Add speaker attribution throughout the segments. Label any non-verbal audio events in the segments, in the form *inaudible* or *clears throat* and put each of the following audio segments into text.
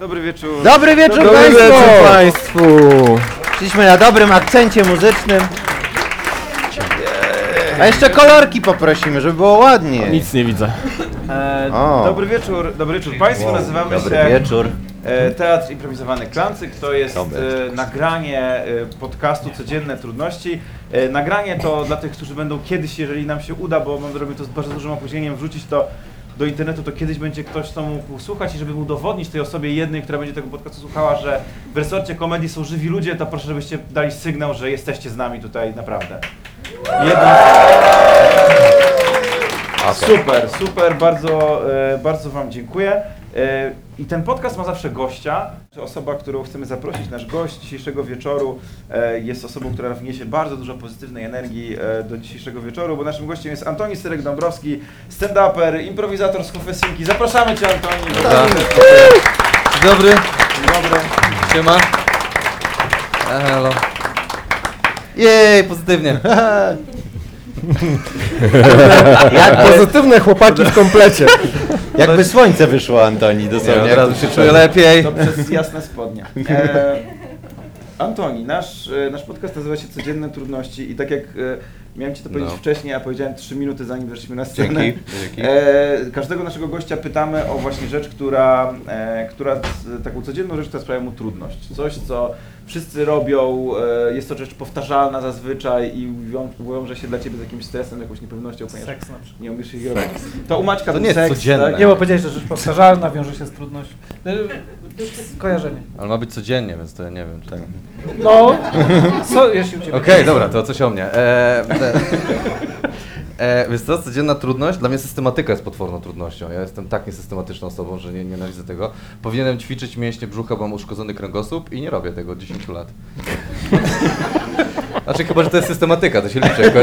Speaker 1: Dobry wieczór.
Speaker 2: Dobry wieczór
Speaker 3: Dobry
Speaker 2: Państwu!
Speaker 3: wieczór Państwu!
Speaker 2: Szliśmy na dobrym akcencie muzycznym. A jeszcze kolorki poprosimy, żeby było ładnie.
Speaker 3: Nic nie widzę.
Speaker 1: E,
Speaker 2: O.
Speaker 1: dobry wieczór, dobry wieczór Państwu. Nazywamy
Speaker 2: Dobry
Speaker 1: się
Speaker 2: wieczór.
Speaker 1: e, Teatr Improwizowany Klancyk. To jest e, nagranie e, podcastu Codzienne Trudności. E, nagranie to dla tych, którzy będą kiedyś, jeżeli nam się uda, bo mam robimy to z bardzo dużym opóźnieniem, wrzucić to do internetu, to kiedyś będzie ktoś, kto mógł słuchać i żeby udowodnić tej osobie jednej, która będzie tego podcastu słuchała, że w resorcie komedii są żywi ludzie, to proszę, żebyście dali sygnał, że jesteście z nami tutaj naprawdę. Jedno... Super, super, bardzo, e, bardzo Wam dziękuję. E, I ten podcast ma zawsze gościa. Osoba, którą chcemy zaprosić, nasz gość dzisiejszego wieczoru e, jest osobą, która wniesie bardzo dużo pozytywnej energii e, do dzisiejszego wieczoru, bo naszym gościem jest Antoni Syrek-Dąbrowski, stand-uper, improwizator z Hofesinki. Zapraszamy Cię Antoni.
Speaker 3: Dobra. Dobry,
Speaker 1: dobry.
Speaker 3: siema. Halo. Jej, pozytywnie. *laughs*
Speaker 2: Jakby,
Speaker 3: Pozytywne chłopaki w komplecie.
Speaker 2: jakby słońce wyszło Antoni
Speaker 3: Nie,
Speaker 2: dosłownie.
Speaker 3: od razu się czuję lepiej.
Speaker 1: To przez jasne spodnie. E, Antoni, nasz, e, nasz podcast nazywa się Codzienne Trudności i tak jak e, miałem Ci to powiedzieć
Speaker 3: No.
Speaker 1: wcześniej, a powiedziałem 3 minuty zanim weszliśmy na scenę.
Speaker 3: Dzięki, dzięki.
Speaker 1: E, każdego naszego gościa pytamy o właśnie rzecz, która, e, która z- taką codzienną rzecz, która sprawia mu trudność. Coś, co wszyscy robią, e, jest to rzecz powtarzalna zazwyczaj i wią- wiąże się dla Ciebie z jakimś stresem, jakąś niepewnością, ponieważ
Speaker 4: Seks na przykład.
Speaker 1: nie umiesz ich robić. To u Maćka
Speaker 3: To nie jest
Speaker 1: seks,
Speaker 3: codzienne.
Speaker 1: tak?
Speaker 4: Nie, bo powiedziałeś, że rzecz powtarzalna wiąże się z trudnością. Y, Skojarzenie.
Speaker 3: Ale ma być codziennie, więc to ja nie wiem. Czy tak.
Speaker 4: No, co jeśli u Ciebie?
Speaker 3: Okej, dobra, to coś o mnie. E, e, wiesz co, codzienna trudność? Dla mnie systematyka jest potworną trudnością. Ja jestem tak niesystematyczną osobą, że nie, nienawidzę tego. Powinienem ćwiczyć mięśnie brzucha, bo mam uszkodzony kręgosłup i nie robię tego od 10 lat. *laughs* Znaczy chyba, że to jest systematyka, to się liczy, jako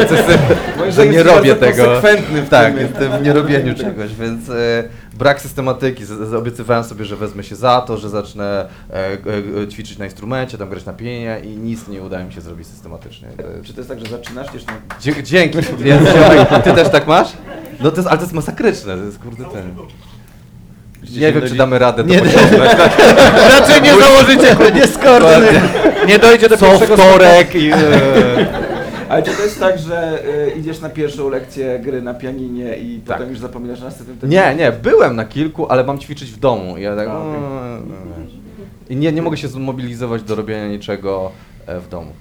Speaker 3: że nie robię tego.
Speaker 1: konsekwentny w
Speaker 3: Tak,
Speaker 1: tym.
Speaker 3: w nierobieniu czegoś, więc e, brak systematyki. Z, z, obiecywałem sobie, że wezmę się za to, że zacznę e, e, e, ćwiczyć na instrumencie, tam grać na pianinie i nic nie udaje mi się zrobić systematycznie. Jest-
Speaker 1: Czy to jest tak, że zaczynasz na
Speaker 3: Dzie- dzięki, ty też tak masz? No to jest, ale to jest masakryczne, to jest kurde ten. Nie wiem, czy damy radę to
Speaker 2: Nie-
Speaker 3: pociągnąć. *laughs*
Speaker 2: Raczej nie założycie, nie skoordynuj.
Speaker 4: Nie dojdzie do
Speaker 3: Co
Speaker 4: pierwszego
Speaker 3: wtorek i... e,
Speaker 1: Ale czy to jest tak, że y, idziesz na pierwszą lekcję gry na pianinie i
Speaker 3: Tak.
Speaker 1: potem już zapominasz na następnym tym?
Speaker 3: Nie, nie, byłem na kilku, ale mam ćwiczyć w domu. I ja tak.
Speaker 1: A, okej.
Speaker 3: mm, wiesz. I nie, nie mogę się zmobilizować do robienia niczego e, w domu.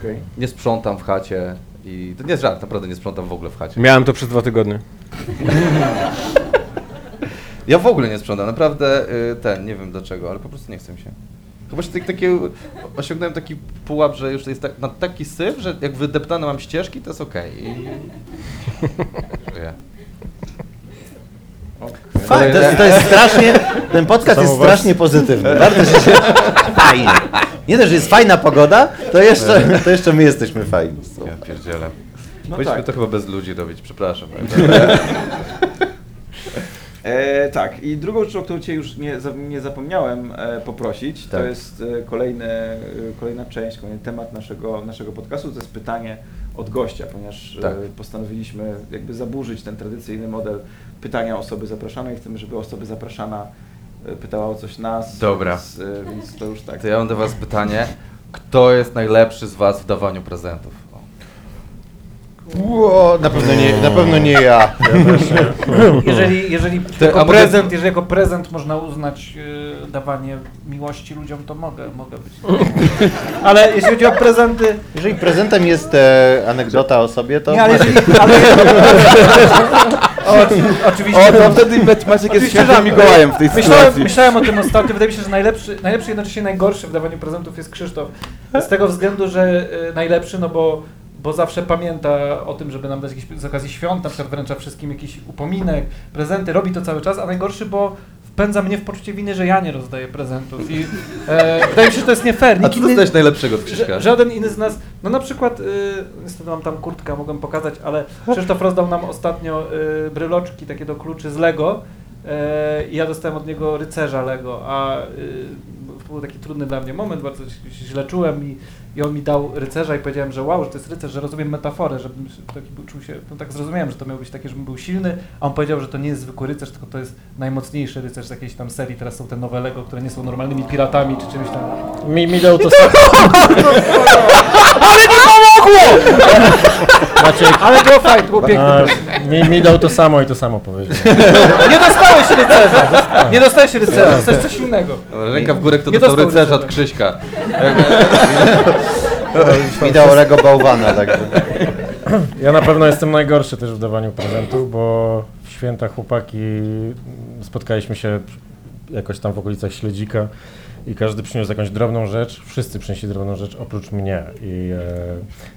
Speaker 1: Okej.
Speaker 3: Nie sprzątam w chacie i to nie jest żart, naprawdę nie sprzątam w ogóle w chacie.
Speaker 5: Miałem to przez dwa tygodnie. *laughs*
Speaker 3: Ja w ogóle nie sprzątam, naprawdę y, ten, nie wiem dlaczego, ale po prostu nie chcę mi się. Chyba się tak, takie, osiągnąłem taki pułap, że już jest tak, na taki syf, że jak wydeptane mam ścieżki, to jest okej. I... Żyję.
Speaker 2: Fajnie, to, jest, to jest strasznie, ten podcast jest strasznie pozytywny. Bardzo się fajnie. Nie dość, że jest fajna pogoda, to jeszcze, to jeszcze my jesteśmy fajni.
Speaker 3: Ja pierdzielę.
Speaker 1: No
Speaker 3: Powinniśmy
Speaker 1: tak.
Speaker 3: to chyba bez ludzi robić, przepraszam. *laughs*
Speaker 1: E, tak, i drugą rzeczą, o którą Cię już nie, nie zapomniałem e, poprosić, to
Speaker 3: Tak.
Speaker 1: jest e, kolejne, e, kolejna część, kolejny temat naszego, naszego podcastu, to jest pytanie od gościa, ponieważ e,
Speaker 3: Tak.
Speaker 1: postanowiliśmy jakby zaburzyć ten tradycyjny model pytania osoby zapraszanej. Chcemy, żeby osoba zapraszana e, pytała o coś nas.
Speaker 3: Dobra.
Speaker 1: Więc, więc to już tak.
Speaker 3: To ja mam do was pytanie. Kto jest najlepszy z was w dawaniu prezentów? O.
Speaker 2: Ło, na pewno nie, na pewno nie ja.
Speaker 4: Jeżeli, jeżeli jako
Speaker 3: mogę-
Speaker 4: prezent, jeżeli jako prezent można uznać y, dawanie miłości ludziom, to mogę, mogę być. *laughs* Ale jeśli chodzi o prezenty,
Speaker 2: Jeżeli prezentem jest e, anegdota o sobie, to
Speaker 4: nie, ale jeżeli, ale, *laughs* o, oczywiście.
Speaker 1: O, to wtedy Maciek jest
Speaker 4: Oczywiście
Speaker 1: świętym. Mikołajem w tej
Speaker 4: Myślałem,
Speaker 1: sytuacji.
Speaker 4: myślałem o tym ostatnio. Wydaje mi się, że najlepszy, najlepszy jednocześnie najgorszy w dawaniu prezentów jest Krzysztof. Z tego względu, że y, najlepszy, no bo, bo zawsze pamięta o tym, żeby nam dać jakiś z okazji świąt, na przykład wręcza wszystkim jakiś upominek, prezenty, robi to cały czas, a najgorszy, bo wpędza mnie w poczucie winy, że ja nie rozdaję prezentów. I e, wydaje mi się, że to jest nie fair.
Speaker 3: A
Speaker 4: Nikt
Speaker 3: co
Speaker 4: inny-
Speaker 3: dostałeś najlepszego od Krzyśka?
Speaker 4: Ża- Żaden inny z nas, no na przykład, y, niestety mam tam kurtkę, mogłem pokazać, ale Krzysztof rozdał nam ostatnio y, bryloczki takie do kluczy z Lego y, i ja dostałem od niego rycerza Lego, a to był taki trudny dla mnie moment, bardzo się źle czułem i i on mi dał rycerza i powiedziałem, że wow, że to jest rycerz, że rozumiem metaforę, żebym taki był, czuł się, no tak zrozumiałem, że to miał być takie, żebym był silny, a on powiedział, że to nie jest zwykły rycerz, tylko to jest najmocniejszy rycerz z jakiejś tam serii, teraz są te nowe Lego, które nie są normalnymi piratami czy czymś tam.
Speaker 5: Mi, mi dał to samo. *laughs* *laughs* Maciek,
Speaker 4: Ale było fajnie, to było piękne.
Speaker 5: a, mi, mi dał to samo i to samo powiedział.
Speaker 4: Nie dostałeś rycerza! Nie dostałeś rycerza, dostałeś coś innego.
Speaker 3: Ręka w górę, kto
Speaker 4: Nie
Speaker 3: dostał
Speaker 4: dostał
Speaker 3: rycerza od. Krzyśka. *laughs*
Speaker 2: Mi dał Lego bałwana, także.
Speaker 5: Ja na pewno jestem najgorszy też w dawaniu prezentów, bo w święta chłopaki spotkaliśmy się jakoś tam w okolicach Śledzika i każdy przyniósł jakąś drobną rzecz, wszyscy przynieśli drobną rzecz oprócz mnie i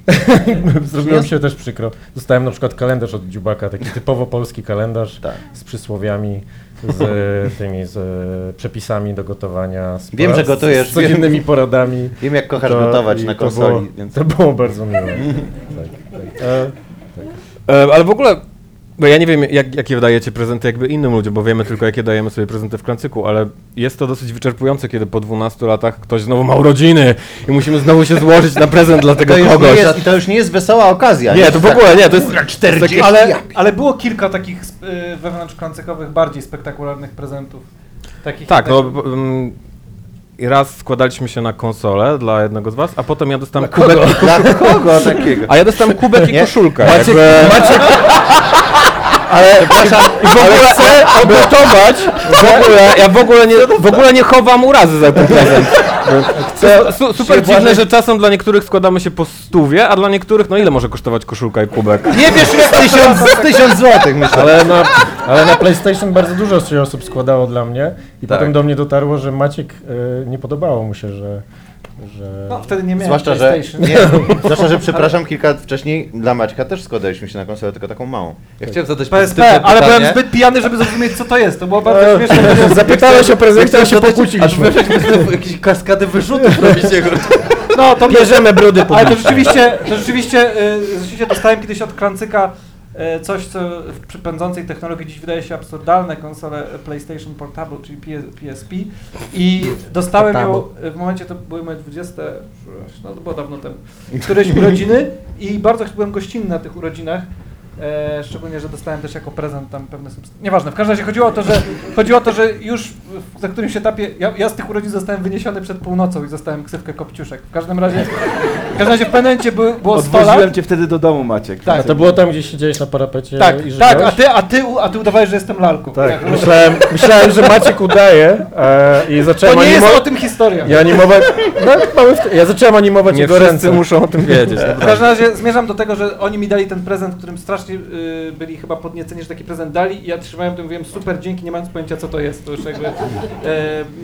Speaker 5: e, *laughs* zrobiło mi się też przykro. Dostałem na przykład kalendarz od Dziubaka, taki typowo polski kalendarz
Speaker 2: Tak.
Speaker 5: z przysłowiami, z e, tymi z e, przepisami do gotowania. Z
Speaker 2: Wiem, że gotujesz,
Speaker 5: Z codziennymi poradami.
Speaker 2: Wiem jak kochasz
Speaker 5: To-
Speaker 2: gotować na
Speaker 5: to
Speaker 2: konsoli,
Speaker 5: było,
Speaker 2: więc...
Speaker 5: To było bardzo miłe. *laughs* tak, tak. E,
Speaker 6: E, ale w ogóle, bo ja nie wiem, jak, jakie wydajecie prezenty jakby innym ludziom, bo wiemy tylko, jakie dajemy sobie prezenty w klancyku, ale jest to dosyć wyczerpujące, kiedy po 12 latach ktoś znowu ma urodziny i musimy znowu się złożyć na prezent dla tego
Speaker 2: To już
Speaker 6: kogoś.
Speaker 2: jest, I to już nie jest wesoła okazja.
Speaker 6: Nie, to w ogóle nie, to jest
Speaker 2: 40
Speaker 4: Ale, ale było kilka takich y, wewnątrzklancykowych, bardziej spektakularnych prezentów. Takich
Speaker 6: Tak,
Speaker 4: też-
Speaker 6: no mm, i raz składaliśmy się na konsolę dla jednego z was, a potem ja dostałem
Speaker 2: Kogo?
Speaker 6: kubek,
Speaker 2: Dla kogo takiego?
Speaker 6: a ja dostałem kubek i koszulkę.
Speaker 2: Maciek-
Speaker 6: jakby, *laughs* ale, i w ogóle chcę odnotować, w ogóle, ja w ogóle nie, w ogóle nie chowam urazy za ten prezent. Chcę, su, super dziwne, że czasem dla niektórych składamy się po stówie, a dla niektórych, no ile może kosztować koszulka i kubek?
Speaker 2: Nie wiesz, jest tysiąc, *laughs* tysiąc złotych, myślę.
Speaker 5: Ale na, ale na PlayStation bardzo dużo się osób składało dla mnie i
Speaker 3: Tak.
Speaker 5: potem do mnie dotarło, że Maciek y, nie podobało mu się, że... że...
Speaker 4: No, wtedy nie miałem
Speaker 2: Zwłaszcza, że, nie, *laughs* zwłaszcza, że przepraszam, kilka lat wcześniej dla Maćka też składaliśmy się na konsolę, tylko taką małą.
Speaker 3: Ja chciałem zadać
Speaker 4: PSP,
Speaker 3: pozytywne
Speaker 4: ale byłem
Speaker 3: pytanie.
Speaker 4: zbyt pijany, żeby zrozumieć co to jest. To było bardzo
Speaker 5: E,
Speaker 4: śmieszne. *laughs*
Speaker 5: Zapytałeś o prezent, a się pokłóciliśmy.
Speaker 3: jakieś kaskady wyrzutów robicie.
Speaker 4: No, to
Speaker 5: Bierzemy brudy
Speaker 4: Ale to
Speaker 5: publiczne.
Speaker 4: rzeczywiście, to rzeczywiście, y, rzeczywiście dostałem kiedyś od Krancyka coś, co w przypędzącej technologii dziś wydaje się absurdalne, konsolę PlayStation Portable, czyli PS, PSP i dostałem ją w momencie, to były moje 20, no to było dawno temu, któreś urodziny. I bardzo byłem gościnny na tych urodzinach. E, szczególnie, że dostałem też jako prezent tam pewne substancje. Nieważne, w każdym razie chodziło o to, że chodziło o to, że już w, na którymś etapie, ja, ja z tych urodzin zostałem wyniesiony przed północą i zostałem ksywkę Kopciuszek. W każdym razie, w każdym razie w pewnym momencie było, było 100 lat.
Speaker 1: Odwoziłem cię wtedy do domu, Maciek.
Speaker 5: A to było tam, gdzie siedziałeś na parapecie
Speaker 4: Tak,
Speaker 5: i
Speaker 4: tak, a ty, a ty, a ty udawałeś, że jestem lalką.
Speaker 5: Tak, myślałem, myślałem, że Maciek udaje e, i
Speaker 4: To
Speaker 5: zacząłem
Speaker 4: nie jest o tym historia.
Speaker 5: I animować... No, mamy w... Ja zacząłem animować
Speaker 6: Nie
Speaker 5: jego
Speaker 6: wszyscy
Speaker 5: ręce.
Speaker 6: muszą o tym wiedzieć. *laughs*
Speaker 4: W każdym razie zmierzam do tego, że oni mi dali ten prezent, którym strasznie y, byli chyba podnieceni, że taki prezent dali i ja trzymałem to i mówiłem super, dzięki, nie mając pojęcia co to jest, to już jakby e,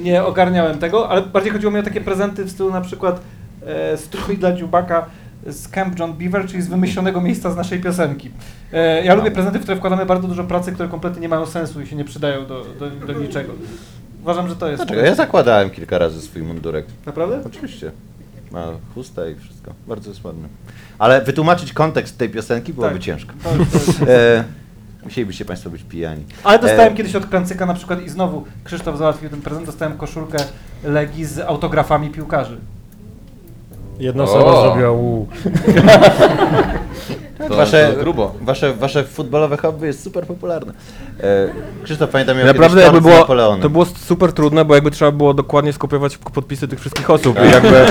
Speaker 4: nie ogarniałem tego, ale bardziej chodziło mi o takie prezenty w stylu na przykład e, strój dla dziubaka z Camp John Beaver, czyli z wymyślonego miejsca z naszej piosenki. E, ja lubię prezenty, w które wkładamy bardzo dużo pracy, które kompletnie nie mają sensu i się nie przydają do, do, do niczego. Uważam, że to jest...
Speaker 2: Dlaczego? Ja zakładałem kilka razy swój mundurek.
Speaker 4: Naprawdę?
Speaker 2: Oczywiście. Ma chustę i wszystko. Bardzo jest ładny. Ale wytłumaczyć kontekst tej piosenki byłoby
Speaker 4: Tak.
Speaker 2: ciężko.
Speaker 4: To, to jest... *laughs*
Speaker 2: E, musielibyście Państwo być pijani.
Speaker 4: Ale dostałem
Speaker 2: E,
Speaker 4: kiedyś od Krancyka na przykład i znowu Krzysztof załatwił ten prezent, dostałem koszulkę Legii z autografami piłkarzy.
Speaker 5: Jedna
Speaker 3: O.
Speaker 5: osoba zrobiła u. *laughs*
Speaker 3: To,
Speaker 2: Wasze,
Speaker 3: to grubo.
Speaker 2: Wasze, wasze futbolowe hobby jest super popularne. E, Krzysztof, pamiętam, miał
Speaker 6: Naprawdę jakby było, to było super trudne, bo jakby trzeba było dokładnie skopiować podpisy tych wszystkich osób i jakby...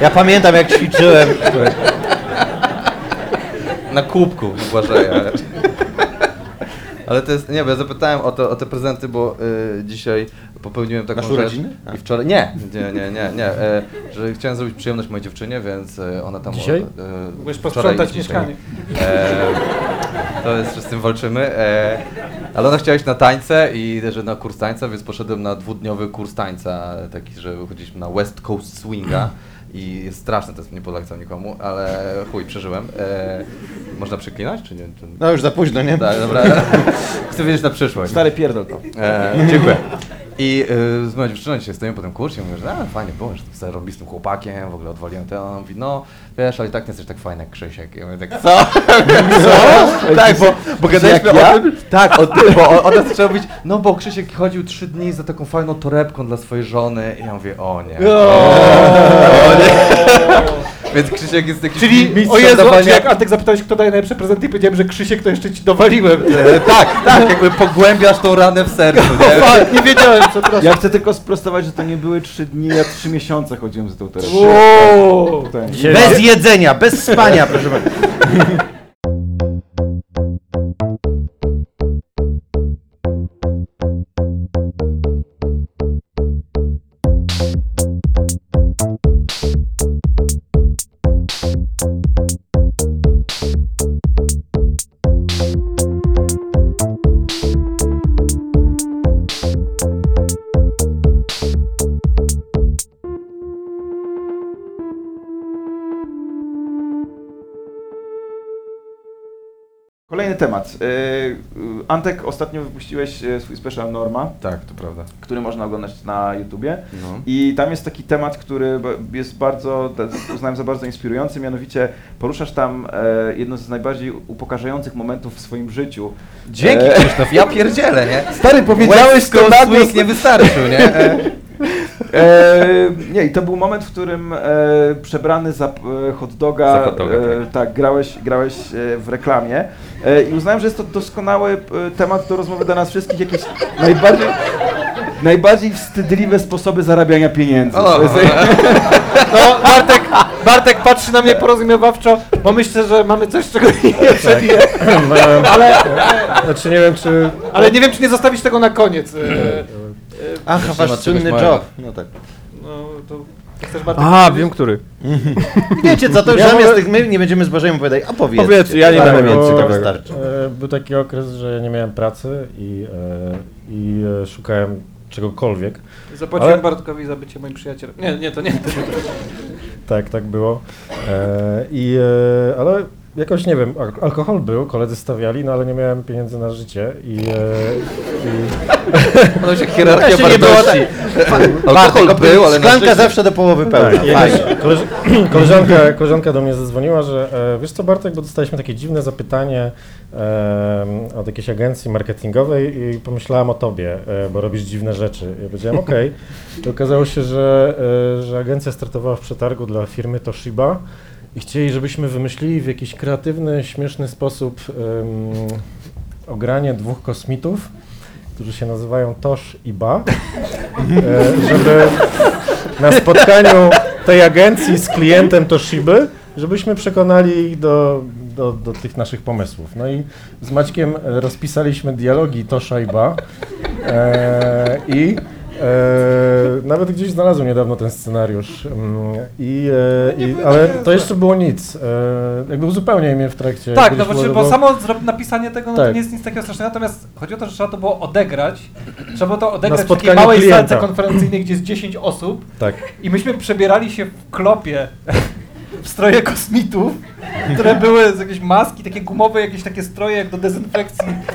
Speaker 2: Ja pamiętam, jak ćwiczyłem. *laughs*
Speaker 3: Na kubku Błażeja. Ale to jest, nie, bo ja zapytałem o, to, o te prezenty, bo y, dzisiaj popełniłem taką
Speaker 2: Masz
Speaker 3: rzecz.
Speaker 2: urodziny?
Speaker 3: I wczoraj, nie, nie, nie, nie, nie e, że chciałem zrobić przyjemność mojej dziewczynie, więc e, ona tam...
Speaker 5: Dzisiaj?
Speaker 3: E,
Speaker 4: Byłeś
Speaker 3: wczoraj
Speaker 4: posprzątać
Speaker 3: i dzisiaj.
Speaker 4: mieszkanie.
Speaker 3: E, to jest, że z tym walczymy. E, ale ona chciała iść na tańce i że na kurs tańca, więc poszedłem na dwudniowy kurs tańca, taki, że chodziliśmy na West Coast Swinga. I jest straszne, to jest nie polecam nikomu, ale chuj, przeżyłem. E, można przeklinać, czy nie?
Speaker 2: No już za późno, nie?
Speaker 3: Tak, dobra. Chcę wiedzieć na przyszłość.
Speaker 1: Stary pierdol to.
Speaker 3: E, dziękuję. I y, z moją dziewczyną dzisiaj stoimy po tym kursie, mówię, że a, fajnie było, że sobie robi z tym chłopakiem, w ogóle odwaliłem to, on mówi, no wiesz, ale i tak nie jesteś tak fajny jak Krzysiek. Ja mówię tak, co? *laughs* co? *laughs* tak, bo, bo gadaliśmy
Speaker 2: ja?
Speaker 3: o tym, tak, o tym, bo o- ona zaczęła mówić, no bo Krzysiek chodził trzy dni za taką fajną torebką dla swojej żony i ja mówię, o nie. O nie. *laughs* Więc Krzysiek jest taki
Speaker 4: Czyli,
Speaker 3: mistrzem
Speaker 4: o Jezu,
Speaker 3: dawania-
Speaker 4: czy jak Antek zapytałeś, kto daje najlepsze prezenty i powiedziałem, że Krzysiek, to jeszcze ci dowaliłem.
Speaker 3: E, tak, tak, jakby pogłębiasz tą ranę w sercu, nie? *laughs*
Speaker 4: Fuck, nie wiedziałem, przepraszam.
Speaker 1: Ja chcę tylko sprostować, że to nie były trzy dni, ja trzy miesiące chodziłem za tą terapią.
Speaker 4: Wow.
Speaker 2: Bez jedzenia, bez spania, proszę bardzo.
Speaker 1: Temat. Yy, Antek, ostatnio wypuściłeś yy, swój special Norma,
Speaker 3: Tak, to prawda.
Speaker 1: który można oglądać na YouTubie.
Speaker 3: No.
Speaker 1: I tam jest taki temat, który jest bardzo, uznałem za bardzo inspirujący, mianowicie poruszasz tam e, jedno z najbardziej upokarzających momentów w swoim życiu.
Speaker 3: Dzięki
Speaker 1: E,
Speaker 3: Krzysztof, ja pierdzielę, nie?
Speaker 1: Stary, powiedziałeś to
Speaker 3: West
Speaker 1: na
Speaker 3: nie wystarczył, nie? *laughs* E,
Speaker 1: nie, i to był moment, w którym e, przebrany za e, hot doga,
Speaker 3: Za hot doga,
Speaker 1: e, tak, grałeś, grałeś e, w reklamie e, i uznałem, że jest to doskonały e, temat do rozmowy dla nas wszystkich, jakieś najbardziej, najbardziej wstydliwe sposoby zarabiania pieniędzy.
Speaker 3: O.
Speaker 1: Jest- *laughs*
Speaker 4: No, Bartek, Bartek patrzy na mnie porozumiewawczo, bo myślę, że mamy coś, czego nie przebije. *laughs* Ale,
Speaker 5: Znaczy nie wiem, czy...
Speaker 4: ale nie wiem, czy nie zostawić tego na koniec.
Speaker 2: Ach,
Speaker 3: Jeszcze
Speaker 2: wasz
Speaker 3: małego.
Speaker 2: job. No tak.
Speaker 4: No, to chcesz Bartek
Speaker 6: A, wiem który. *laughs*
Speaker 2: Wiecie co, to już
Speaker 5: Ja
Speaker 2: zamiast
Speaker 5: mogę-
Speaker 2: tych my nie będziemy z Bożem opowiadać, a powiedzcie.
Speaker 6: Powiedz, ja nie
Speaker 2: Tak,
Speaker 6: będę
Speaker 2: to wystarczy.
Speaker 5: E, Był taki okres, że nie miałem pracy i, e, i e, szukałem czegokolwiek.
Speaker 4: Zapłaciłem
Speaker 5: Ale-
Speaker 4: Bartkowi za bycie moim przyjacielem. Nie, nie, to nie. To *laughs* nie.
Speaker 5: Tak, tak było. E, I, e, ale jakoś nie wiem, al- alkohol był, koledzy stawiali, no ale nie miałem pieniędzy na życie i, e, i *laughs*
Speaker 3: No się hierarchia
Speaker 2: Jeszcze nie było
Speaker 3: wartości. *laughs* Alkohol
Speaker 2: Bartek,
Speaker 3: był, ale na
Speaker 2: szklanka
Speaker 3: życie-
Speaker 2: zawsze do połowy pełna.
Speaker 5: Tak, jakaś
Speaker 2: Fajnie.
Speaker 5: koleż, *clears throat* koleżanka, koleżanka do mnie zadzwoniła, że e, wiesz co Bartek, bo dostaliśmy takie dziwne zapytanie e, od jakiejś agencji marketingowej i pomyślałam o tobie, e, bo robisz dziwne rzeczy. Ja powiedziałem *laughs* okej. I okazało się, że, e, że agencja startowała w przetargu dla firmy Toshiba i chcieli, żebyśmy wymyślili w jakiś kreatywny, śmieszny sposób em, ogranie dwóch kosmitów, którzy się nazywają Tosh i Ba, e, żeby na spotkaniu tej agencji z klientem Toshiby, żebyśmy przekonali ich do, do, do tych naszych pomysłów. No i z Maćkiem rozpisaliśmy dialogi Tosha i Ba e, i e, nawet gdzieś znalazłem niedawno ten scenariusz. Mm, I, e, i, ale to jeszcze było nic. E, jakby uzupełniaj mnie w trakcie.
Speaker 4: Tak, no bo, samo napisanie tego no to
Speaker 5: Tak.
Speaker 4: nie jest nic takiego strasznego, natomiast chodzi o to, że trzeba to było odegrać. Trzeba było to odegrać w takiej małej
Speaker 5: klienta.
Speaker 4: salce konferencyjnej, gdzie jest 10 osób
Speaker 5: Tak.
Speaker 4: i myśmy przebierali się w klopie w stroje kosmitów, które były z jakieś maski, takie gumowe, jakieś takie stroje jak do dezynfekcji.
Speaker 5: Tak.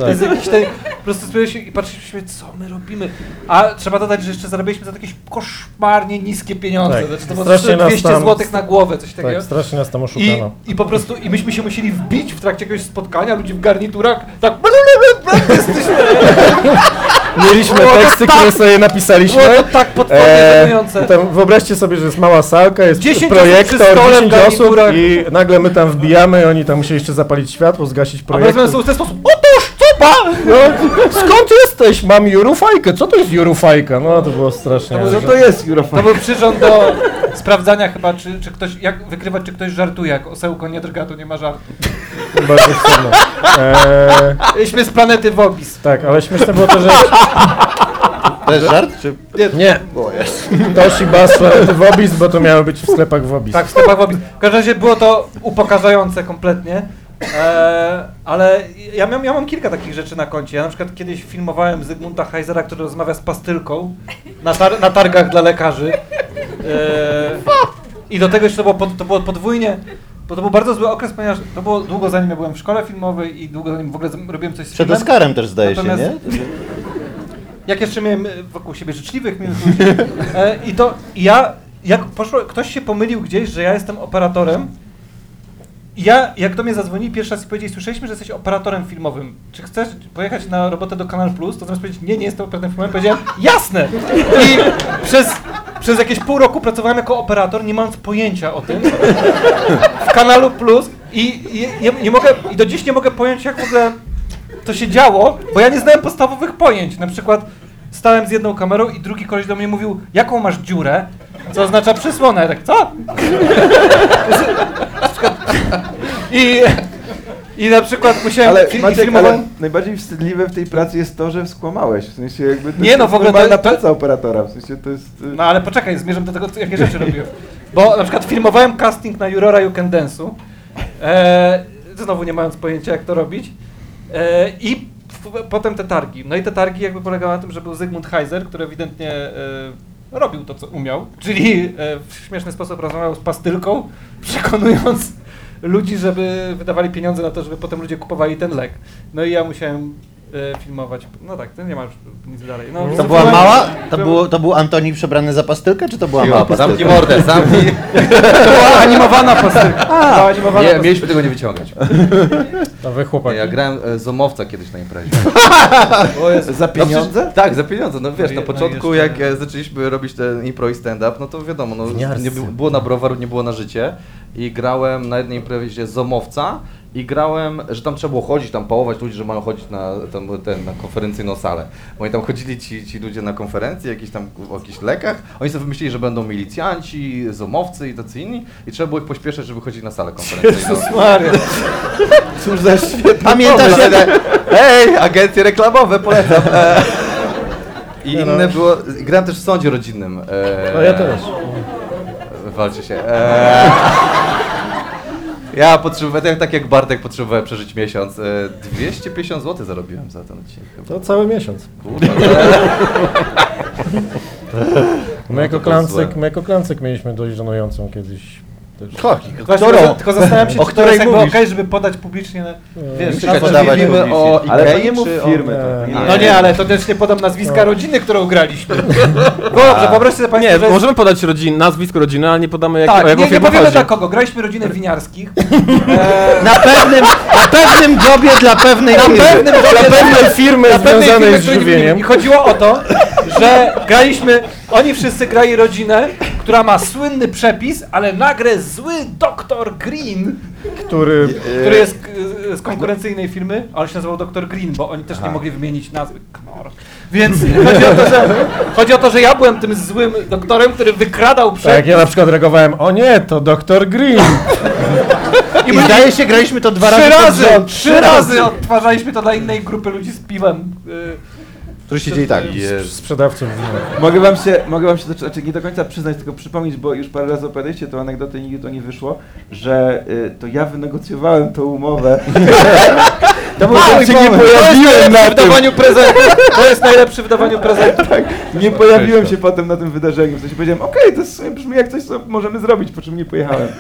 Speaker 4: po prostu spojrzeliśmy się i patrzyliśmy, co my robimy. A trzeba dodać, że jeszcze zarabialiśmy za jakieś koszmarnie niskie pieniądze.
Speaker 5: Tak.
Speaker 4: Znaczy to było
Speaker 5: Strasznie nas
Speaker 4: 200
Speaker 5: tam-
Speaker 4: zł na głowę, coś takiego.
Speaker 5: Tak, strasznie nas tam
Speaker 4: I,
Speaker 5: oszukano.
Speaker 4: I po prostu, i myśmy się musieli wbić w trakcie jakiegoś spotkania, ludzi w garniturach, tak *laughs* jesteśmy,
Speaker 5: Mieliśmy teksty,
Speaker 4: tak-
Speaker 5: które sobie napisaliśmy.
Speaker 4: tak potwornie żenujące.
Speaker 5: tam wyobraźcie sobie, że jest mała salka, jest
Speaker 4: 10 osób
Speaker 5: projektor,
Speaker 4: przy stole w
Speaker 5: 10 osób
Speaker 4: garniturach.
Speaker 5: i nagle my tam wbijamy i oni tam musieli jeszcze zapalić światło, zgasić
Speaker 4: A
Speaker 5: projektor.
Speaker 4: rozmawiamy w ten sposób, otóż, pan?
Speaker 5: No, skąd jesteś? Mam jurufajkę. Co to jest jurufajka? No to było strasznie.
Speaker 1: Co to jest?
Speaker 4: To był przyrząd do sprawdzania chyba, czy, czy ktoś, jak wykrywać, czy ktoś żartuje, jak osełko nie drga, to nie ma żartu.
Speaker 5: Bardzo wstydne. Eee,
Speaker 4: Byliśmy z planety Wobis.
Speaker 5: tak, ale śmieszne było to, że...
Speaker 2: To jest żart? Czy...
Speaker 5: Nie. Toshi Bass Wobis, bo to miało być w sklepach Wobis.
Speaker 4: Tak, w sklepach Wobis. W każdym razie było to upokarzające kompletnie. Eee, ale ja, miałem, ja mam kilka takich rzeczy na koncie. Ja na przykład kiedyś filmowałem Zygmunta Heisera, który rozmawia z pastylką na, tar na targach dla lekarzy. Eee, I do tego jeszcze to było, pod, to było podwójnie, bo to był bardzo zły okres, ponieważ to było długo zanim ja byłem w szkole filmowej i długo zanim w ogóle robiłem coś z
Speaker 2: Przed
Speaker 4: filmem.
Speaker 2: Oscarem też zdaje się,
Speaker 4: Natomiast-
Speaker 2: nie?
Speaker 4: jak jeszcze miałem e, wokół siebie życzliwych, miłych ludzi. E, I to ja, jak poszło, ktoś się pomylił gdzieś, że ja jestem operatorem. Ja, jak do mnie zadzwonili pierwszy raz i powiedzieli, słyszeliśmy, że jesteś operatorem filmowym. Czy chcesz pojechać na robotę do Kanal Plus? To zamiast powiedzieć, nie, nie jestem operatorem filmowym, powiedziałem, jasne! I przez, przez jakieś pół roku pracowałem jako operator, nie mając pojęcia o tym, w Kanalu Plus i, i nie, nie mogę, i do dziś nie mogę pojąć, jak w ogóle to się działo, bo ja nie znałem podstawowych pojęć. Na przykład stałem z jedną kamerą i drugi koleś do mnie mówił, jaką masz dziurę, co oznacza przysłonę. Ja tak, co? I, I na przykład musiałem
Speaker 1: Ale Maciek,
Speaker 4: filmować...
Speaker 1: ale najbardziej wstydliwe w tej pracy jest to, że skłamałeś. W sensie jakby to
Speaker 4: Nie,
Speaker 1: jest
Speaker 4: no, w ogóle to- to-
Speaker 1: praca operatora. W sensie to jest... y,
Speaker 4: No ale poczekaj, zmierzam do tego, jakie rzeczy robiłem. Bo na przykład filmowałem casting na Jurora You Can Dance'u, e, znowu nie mając pojęcia jak to robić, e, i potem te targi. No i te targi jakby polegały na tym, że był Zygmunt Heiser, który ewidentnie e, robił to, co umiał, czyli e, w śmieszny sposób rozmawiał z pastylką, *laughs* przekonując ludzi, żeby wydawali pieniądze na to, żeby potem ludzie kupowali ten lek. No i ja musiałem filmować. No tak, to nie ma już nic dalej. No,
Speaker 2: To była mała? To, było, to był Antoni przebrany za pastylkę, czy to była mała
Speaker 3: Cicho, Zamknij
Speaker 2: pastylka?
Speaker 3: mordę, zamknij.
Speaker 4: To była animowana pastylka. Była animowana
Speaker 3: Nie,
Speaker 4: pastylka.
Speaker 3: mieliśmy tego nie wyciągać.
Speaker 5: To wy chłopaki.
Speaker 3: Ja grałem e, zomowca kiedyś na imprezie. *laughs*
Speaker 1: Za
Speaker 3: No
Speaker 1: pieniądze?
Speaker 3: tak, za pieniądze. No wiesz,
Speaker 4: No
Speaker 3: na
Speaker 4: i-
Speaker 3: początku
Speaker 4: no i
Speaker 3: jak
Speaker 4: jeszcze-
Speaker 3: e, zaczęliśmy robić ten impro i stand-up, no to wiadomo, no,
Speaker 5: Winiarscy.
Speaker 3: nie by- było na browar, nie było na życie. I grałem na jednej imprezie zomowca i grałem, że tam trzeba było chodzić, tam pałować ludzi, że mają chodzić na, tam, ten, na konferencyjną salę. Bo oni tam chodzili ci, ci ludzie na konferencje, jakieś tam o jakichś lekach. Oni sobie wymyślili, że będą milicjanci, zomowcy i tacy inni i trzeba było ich pośpieszać, żeby chodzić na salę konferencyjną.
Speaker 4: Maria.
Speaker 1: Cóż za świetny
Speaker 2: Pamiętasz, jak,
Speaker 3: że- Hej, agencje reklamowe, polecam. E, I
Speaker 5: Nie no.
Speaker 3: inne było, grałem też w sądzie rodzinnym. E,
Speaker 5: No ja też.
Speaker 3: Walczy się. E, ja potrzebowałem, tak, tak jak Bartek potrzebowałem przeżyć miesiąc. E, 250 zł zarobiłem za ten odcinek. chyba.
Speaker 5: To cały miesiąc.
Speaker 3: Kurwa, *laughs*
Speaker 5: My jako,
Speaker 3: to
Speaker 5: klancek,
Speaker 3: złe.
Speaker 5: my jako klancek mieliśmy dość żenującą kiedyś. Też.
Speaker 4: Właśnie, tylko, tylko zastanawiam się,
Speaker 2: O
Speaker 4: czy to
Speaker 2: której
Speaker 4: jest jakby
Speaker 2: mówisz?
Speaker 4: okej, żeby podać publicznie, na, wiesz,
Speaker 3: Czekaj, mówimy
Speaker 2: publicznie.
Speaker 3: o
Speaker 1: Ale to
Speaker 3: Ikei,
Speaker 1: nie mów
Speaker 3: czy o-
Speaker 1: firmy.
Speaker 5: Nie.
Speaker 4: No nie, ale to też nie podam nazwiska rodziny, którą graliśmy. *laughs* Dobrze, wyobraźcie sobie
Speaker 6: Nie,
Speaker 4: że
Speaker 6: możemy podać rodzin, nazwisko rodziny, ale nie podamy jak, o
Speaker 4: Tak,
Speaker 6: jaką
Speaker 4: nie, nie
Speaker 6: firmę
Speaker 4: powiemy
Speaker 6: chodzi.
Speaker 4: dla kogo. Graliśmy rodzinę winiarskich. *laughs* E,
Speaker 2: na, pewnym, na pewnym jobie dla pewnej
Speaker 4: na
Speaker 2: firmy.
Speaker 4: pewnym
Speaker 5: Dla pewnej firmy
Speaker 4: na pewnej
Speaker 5: związanej
Speaker 4: firmie,
Speaker 5: z
Speaker 4: której nie
Speaker 5: żywieniem.
Speaker 4: I chodziło o to, że graliśmy, oni wszyscy grali rodzinę, która ma słynny przepis, ale nagle zły doktor Green,
Speaker 5: Który
Speaker 4: który jest e, z konkurencyjnej firmy, ale się nazywał doktor Green, bo oni też nie mogli wymienić nazwy. Knor. Więc *laughs* chodzi o, to, że, chodzi o to, że ja byłem tym złym doktorem, który wykradał
Speaker 5: tak,
Speaker 4: przepis.
Speaker 5: ja na przykład reagowałem, o nie, to doktor Green. *laughs*
Speaker 2: I zdaje się, graliśmy to dwa
Speaker 4: Trzy
Speaker 2: razy pod
Speaker 4: razy, trzy razy odtwarzaliśmy to dla innej grupy ludzi z piwem.
Speaker 2: Który siedzieli tak.
Speaker 5: Sprzedawców wina.
Speaker 1: Mogę wam się, mogę wam się, to, znaczy nie do końca przyznać, tylko przypomnieć, bo już parę razy opowiadaliście tą anegdotę i nigdy to nie wyszło, że y, to ja wynegocjowałem tą umowę. *laughs* to był się
Speaker 4: i
Speaker 1: nie pojawiłem na tym.
Speaker 4: wydawaniu prezentów. To jest najlepszy w wydawaniu prezentów.
Speaker 1: Tak, nie pojawiłem się potem na tym wydarzeniu. W sensie powiedziałem, okej, to jest, w sumie brzmi jak coś, co możemy zrobić, po czym nie pojechałem. *laughs*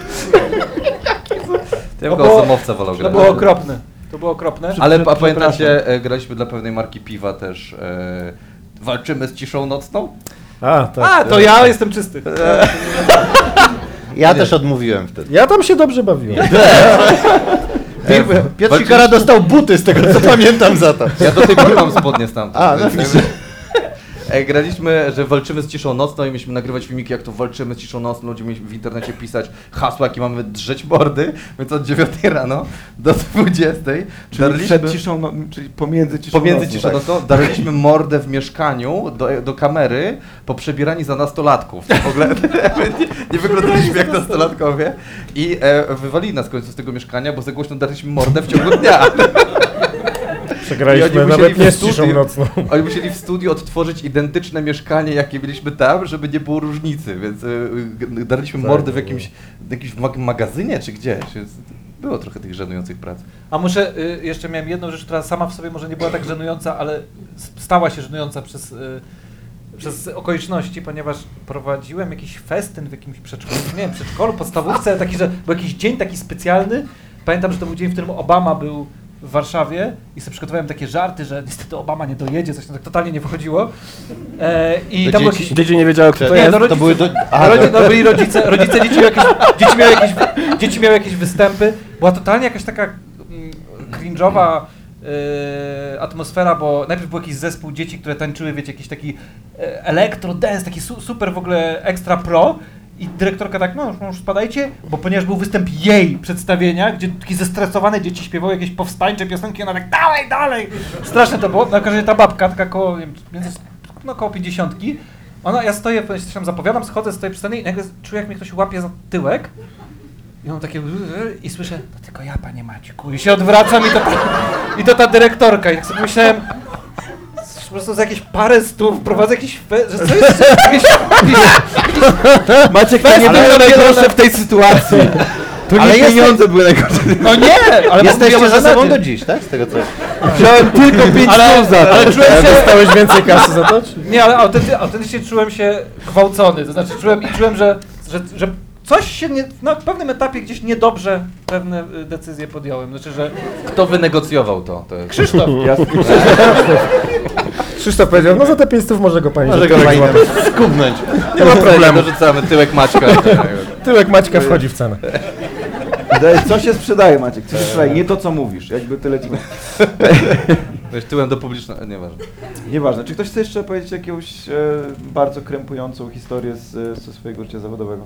Speaker 3: Ja
Speaker 4: To
Speaker 3: bym
Speaker 4: było-
Speaker 3: go zomowca wolał
Speaker 4: To
Speaker 3: grać.
Speaker 4: było okropne. To było okropne.
Speaker 3: Ale a pamiętacie, e, graliśmy dla pewnej marki piwa też. E, walczymy z ciszą nocną?
Speaker 5: A, tak.
Speaker 4: A, to ja jestem czysty. *laughs*
Speaker 2: Ja też odmówiłem wtedy.
Speaker 5: Ja tam się dobrze bawiłem. *laughs*
Speaker 2: Piotr
Speaker 3: walczyliśmy-
Speaker 2: Sikora dostał buty z tego, co pamiętam za to.
Speaker 3: Ja do tej pory mam spodnie stamtąd.
Speaker 2: A, no
Speaker 3: więc- E, graliśmy, że walczymy z ciszą nocną i mieliśmy nagrywać filmiki, jak to walczymy z ciszą nocną. Ludzie mieli w internecie pisać hasła, jakie mamy drzeć mordy, więc od 9 rano do 20
Speaker 1: Czyli przed ciszą, no, czyli pomiędzy ciszą
Speaker 3: Pomiędzy
Speaker 1: nocną,
Speaker 3: ciszą
Speaker 1: tak.
Speaker 3: nocną darliśmy mordę w mieszkaniu do, do kamery, poprzebierani za nastolatków. W ogóle *laughs* nie, nie wyglądaliśmy jak nastolatkowie i e, wywalili nas w końcu z tego mieszkania, bo za głośno darliśmy mordę w ciągu dnia. I
Speaker 5: Przegraliśmy
Speaker 3: oni
Speaker 5: nawet
Speaker 3: musieli
Speaker 5: nie
Speaker 3: w
Speaker 5: z ciszą
Speaker 3: studiu-
Speaker 5: nocną. *laughs*
Speaker 3: Oni musieli w studiu odtworzyć identyczne mieszkanie, jakie mieliśmy tam, żeby nie było różnicy, więc y, y, darliśmy
Speaker 5: Tak,
Speaker 3: mordy w
Speaker 5: no.
Speaker 3: jakimś, w jakimś mag- magazynie czy gdzieś. Było trochę tych żenujących prac.
Speaker 4: A muszę, y, jeszcze miałem jedną rzecz, która sama w sobie może nie była tak żenująca, ale stała się żenująca przez, y, przez okoliczności, ponieważ prowadziłem jakiś festyn w jakimś przedszkolu, nie wiem, przedszkolu, podstawówce, taki, że był jakiś dzień taki specjalny. Pamiętam, że to był dzień, w którym Obama był w Warszawie i sobie przygotowałem takie żarty, że niestety Obama nie dojedzie, coś tam tak totalnie nie wychodziło. E, I tam było jakieś...
Speaker 6: Dzieci nie wiedziały, kto to
Speaker 4: Nie,
Speaker 6: jest.
Speaker 4: no rodzice,
Speaker 2: to były do-
Speaker 4: no,
Speaker 2: Aha,
Speaker 4: rodzi-
Speaker 2: to-
Speaker 4: no byli rodzice, rodzice dzieci miały, jakieś, dzieci, miały jakieś, dzieci miały jakieś występy. Była totalnie jakaś taka mm, cringe'owa e, atmosfera, bo najpierw był jakiś zespół dzieci, które tańczyły, wiecie, jakiś taki e, elektro dance, taki su, super w ogóle ekstra pro. I dyrektorka tak, no już, spadajcie, bo ponieważ był występ jej przedstawienia, gdzie takie zestresowane dzieci śpiewały jakieś powstańcze piosenki, ona tak dalej, dalej. Straszne to było. Na każdym razie ta babka, taka koło, nie wiem, no koło pięćdziesiątki, ona, ja stoję, coś tam zapowiadam, schodzę, stoję przy scenie i nagle czuję, jak mnie ktoś łapie za tyłek. I mam takie i słyszę, to tylko ja, panie Maćku. I się odwracam i to, i to ta dyrektorka. I tak sobie myślałem, po prostu za jakieś parę stów prowadzę jakiś, że co jest, jakieś, *laughs*
Speaker 3: Maciek, to nie
Speaker 4: ale-
Speaker 3: najgorsze w tej sytuacji. *laughs* To
Speaker 2: Ale
Speaker 3: nie pieniądze były najgorsze.
Speaker 4: no nie, ale
Speaker 2: Jesteście ze sobą do dziś, tak? Z tego co...
Speaker 3: Wziąłem tylko *laughs* 5
Speaker 4: Ale,
Speaker 3: za to.
Speaker 4: ale czułem się,
Speaker 5: Dostałeś więcej kasy za to? Czy?
Speaker 4: Nie, ale autenty, autentycznie czułem się gwałcony. To znaczy czułem i czułem, że, że, że coś się nie, na pewnym etapie gdzieś niedobrze pewne y, decyzje podjąłem. Znaczy, że
Speaker 3: Kto wynegocjował to? to jest...
Speaker 4: Krzysztof, *laughs*
Speaker 5: Krzysztof powiedział, no za te 500 może go pani
Speaker 2: Może go pani skubnąć.
Speaker 3: Nie ma problemu. Dorzucamy tyłek Maćka.
Speaker 5: Tyłek Maćka wchodzi w cenę.
Speaker 1: Co się sprzedaje, Maciek? Co się sprzedaje? Nie to, co mówisz. Jakby tyle ci...
Speaker 3: Tyłem do publicznego, nieważne.
Speaker 1: Nieważne. Czy ktoś chce jeszcze powiedzieć jakąś e, bardzo krępującą historię z, ze swojego życia zawodowego?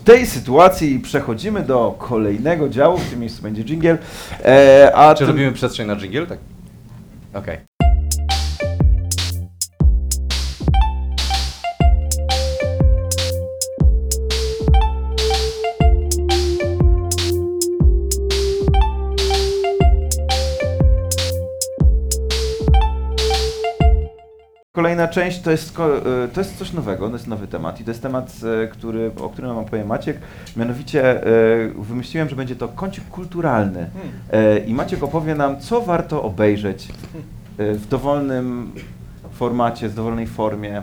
Speaker 1: W tej sytuacji przechodzimy do kolejnego działu, w tym miejscu będzie dżingiel. E, a
Speaker 3: Czy
Speaker 1: tym-
Speaker 3: robimy przestrzeń na dżingiel? Tak. Okej.
Speaker 1: Kolejna część to jest, e, to jest coś nowego, to jest nowy temat i to jest temat, e, który, o którym wam powie Maciek. Mianowicie e, wymyśliłem, że będzie to kącik kulturalny e, i Maciek opowie nam, co warto obejrzeć w dowolnym formacie, w dowolnej formie.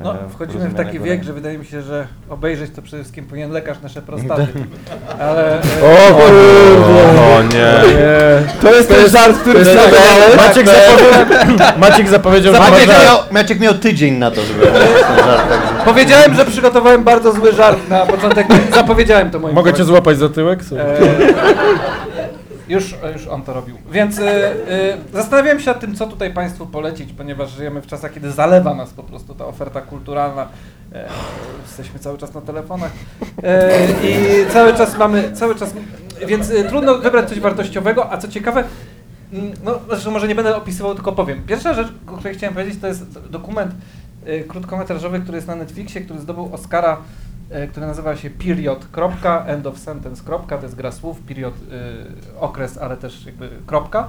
Speaker 4: no, wchodzimy w taki wiek, że wydaje mi się, że obejrzeć to przede wszystkim powinien lekarz nasze prostaty. *laughs* Ale... e,
Speaker 5: O kurde!
Speaker 6: O nie.
Speaker 5: To jest ten żart, który
Speaker 2: sprzedawałeś?
Speaker 5: Maciek, zapowiedział, Maciek zapowiedział, że
Speaker 2: Maciek
Speaker 5: może...
Speaker 2: miał, Maciek miał tydzień na to, żeby robić ten żart.
Speaker 4: Powiedziałem, że przygotowałem bardzo zły żart na początek. Zapowiedziałem to moim
Speaker 5: Mogę cię
Speaker 4: kolegom.
Speaker 5: złapać za tyłek? Słuchaj.
Speaker 4: E, już, już on to robił. Więc e, zastanawiałem się nad tym, co tutaj Państwu polecić, ponieważ żyjemy w czasach, kiedy zalewa nas po prostu ta oferta kulturalna. E, jesteśmy cały czas na telefonach e, i cały czas mamy, cały czas, więc e, trudno wybrać coś wartościowego, a co ciekawe, mm, no zresztą może nie będę opisywał, tylko powiem. Pierwsza rzecz, o której chciałem powiedzieć, to jest dokument e, krótkometrażowy, który jest na Netflixie, który zdobył Oscara e, który nazywa się period, kropka, end of sentence, kropka, to jest gra słów, period, y, okres, ale też jakby kropka.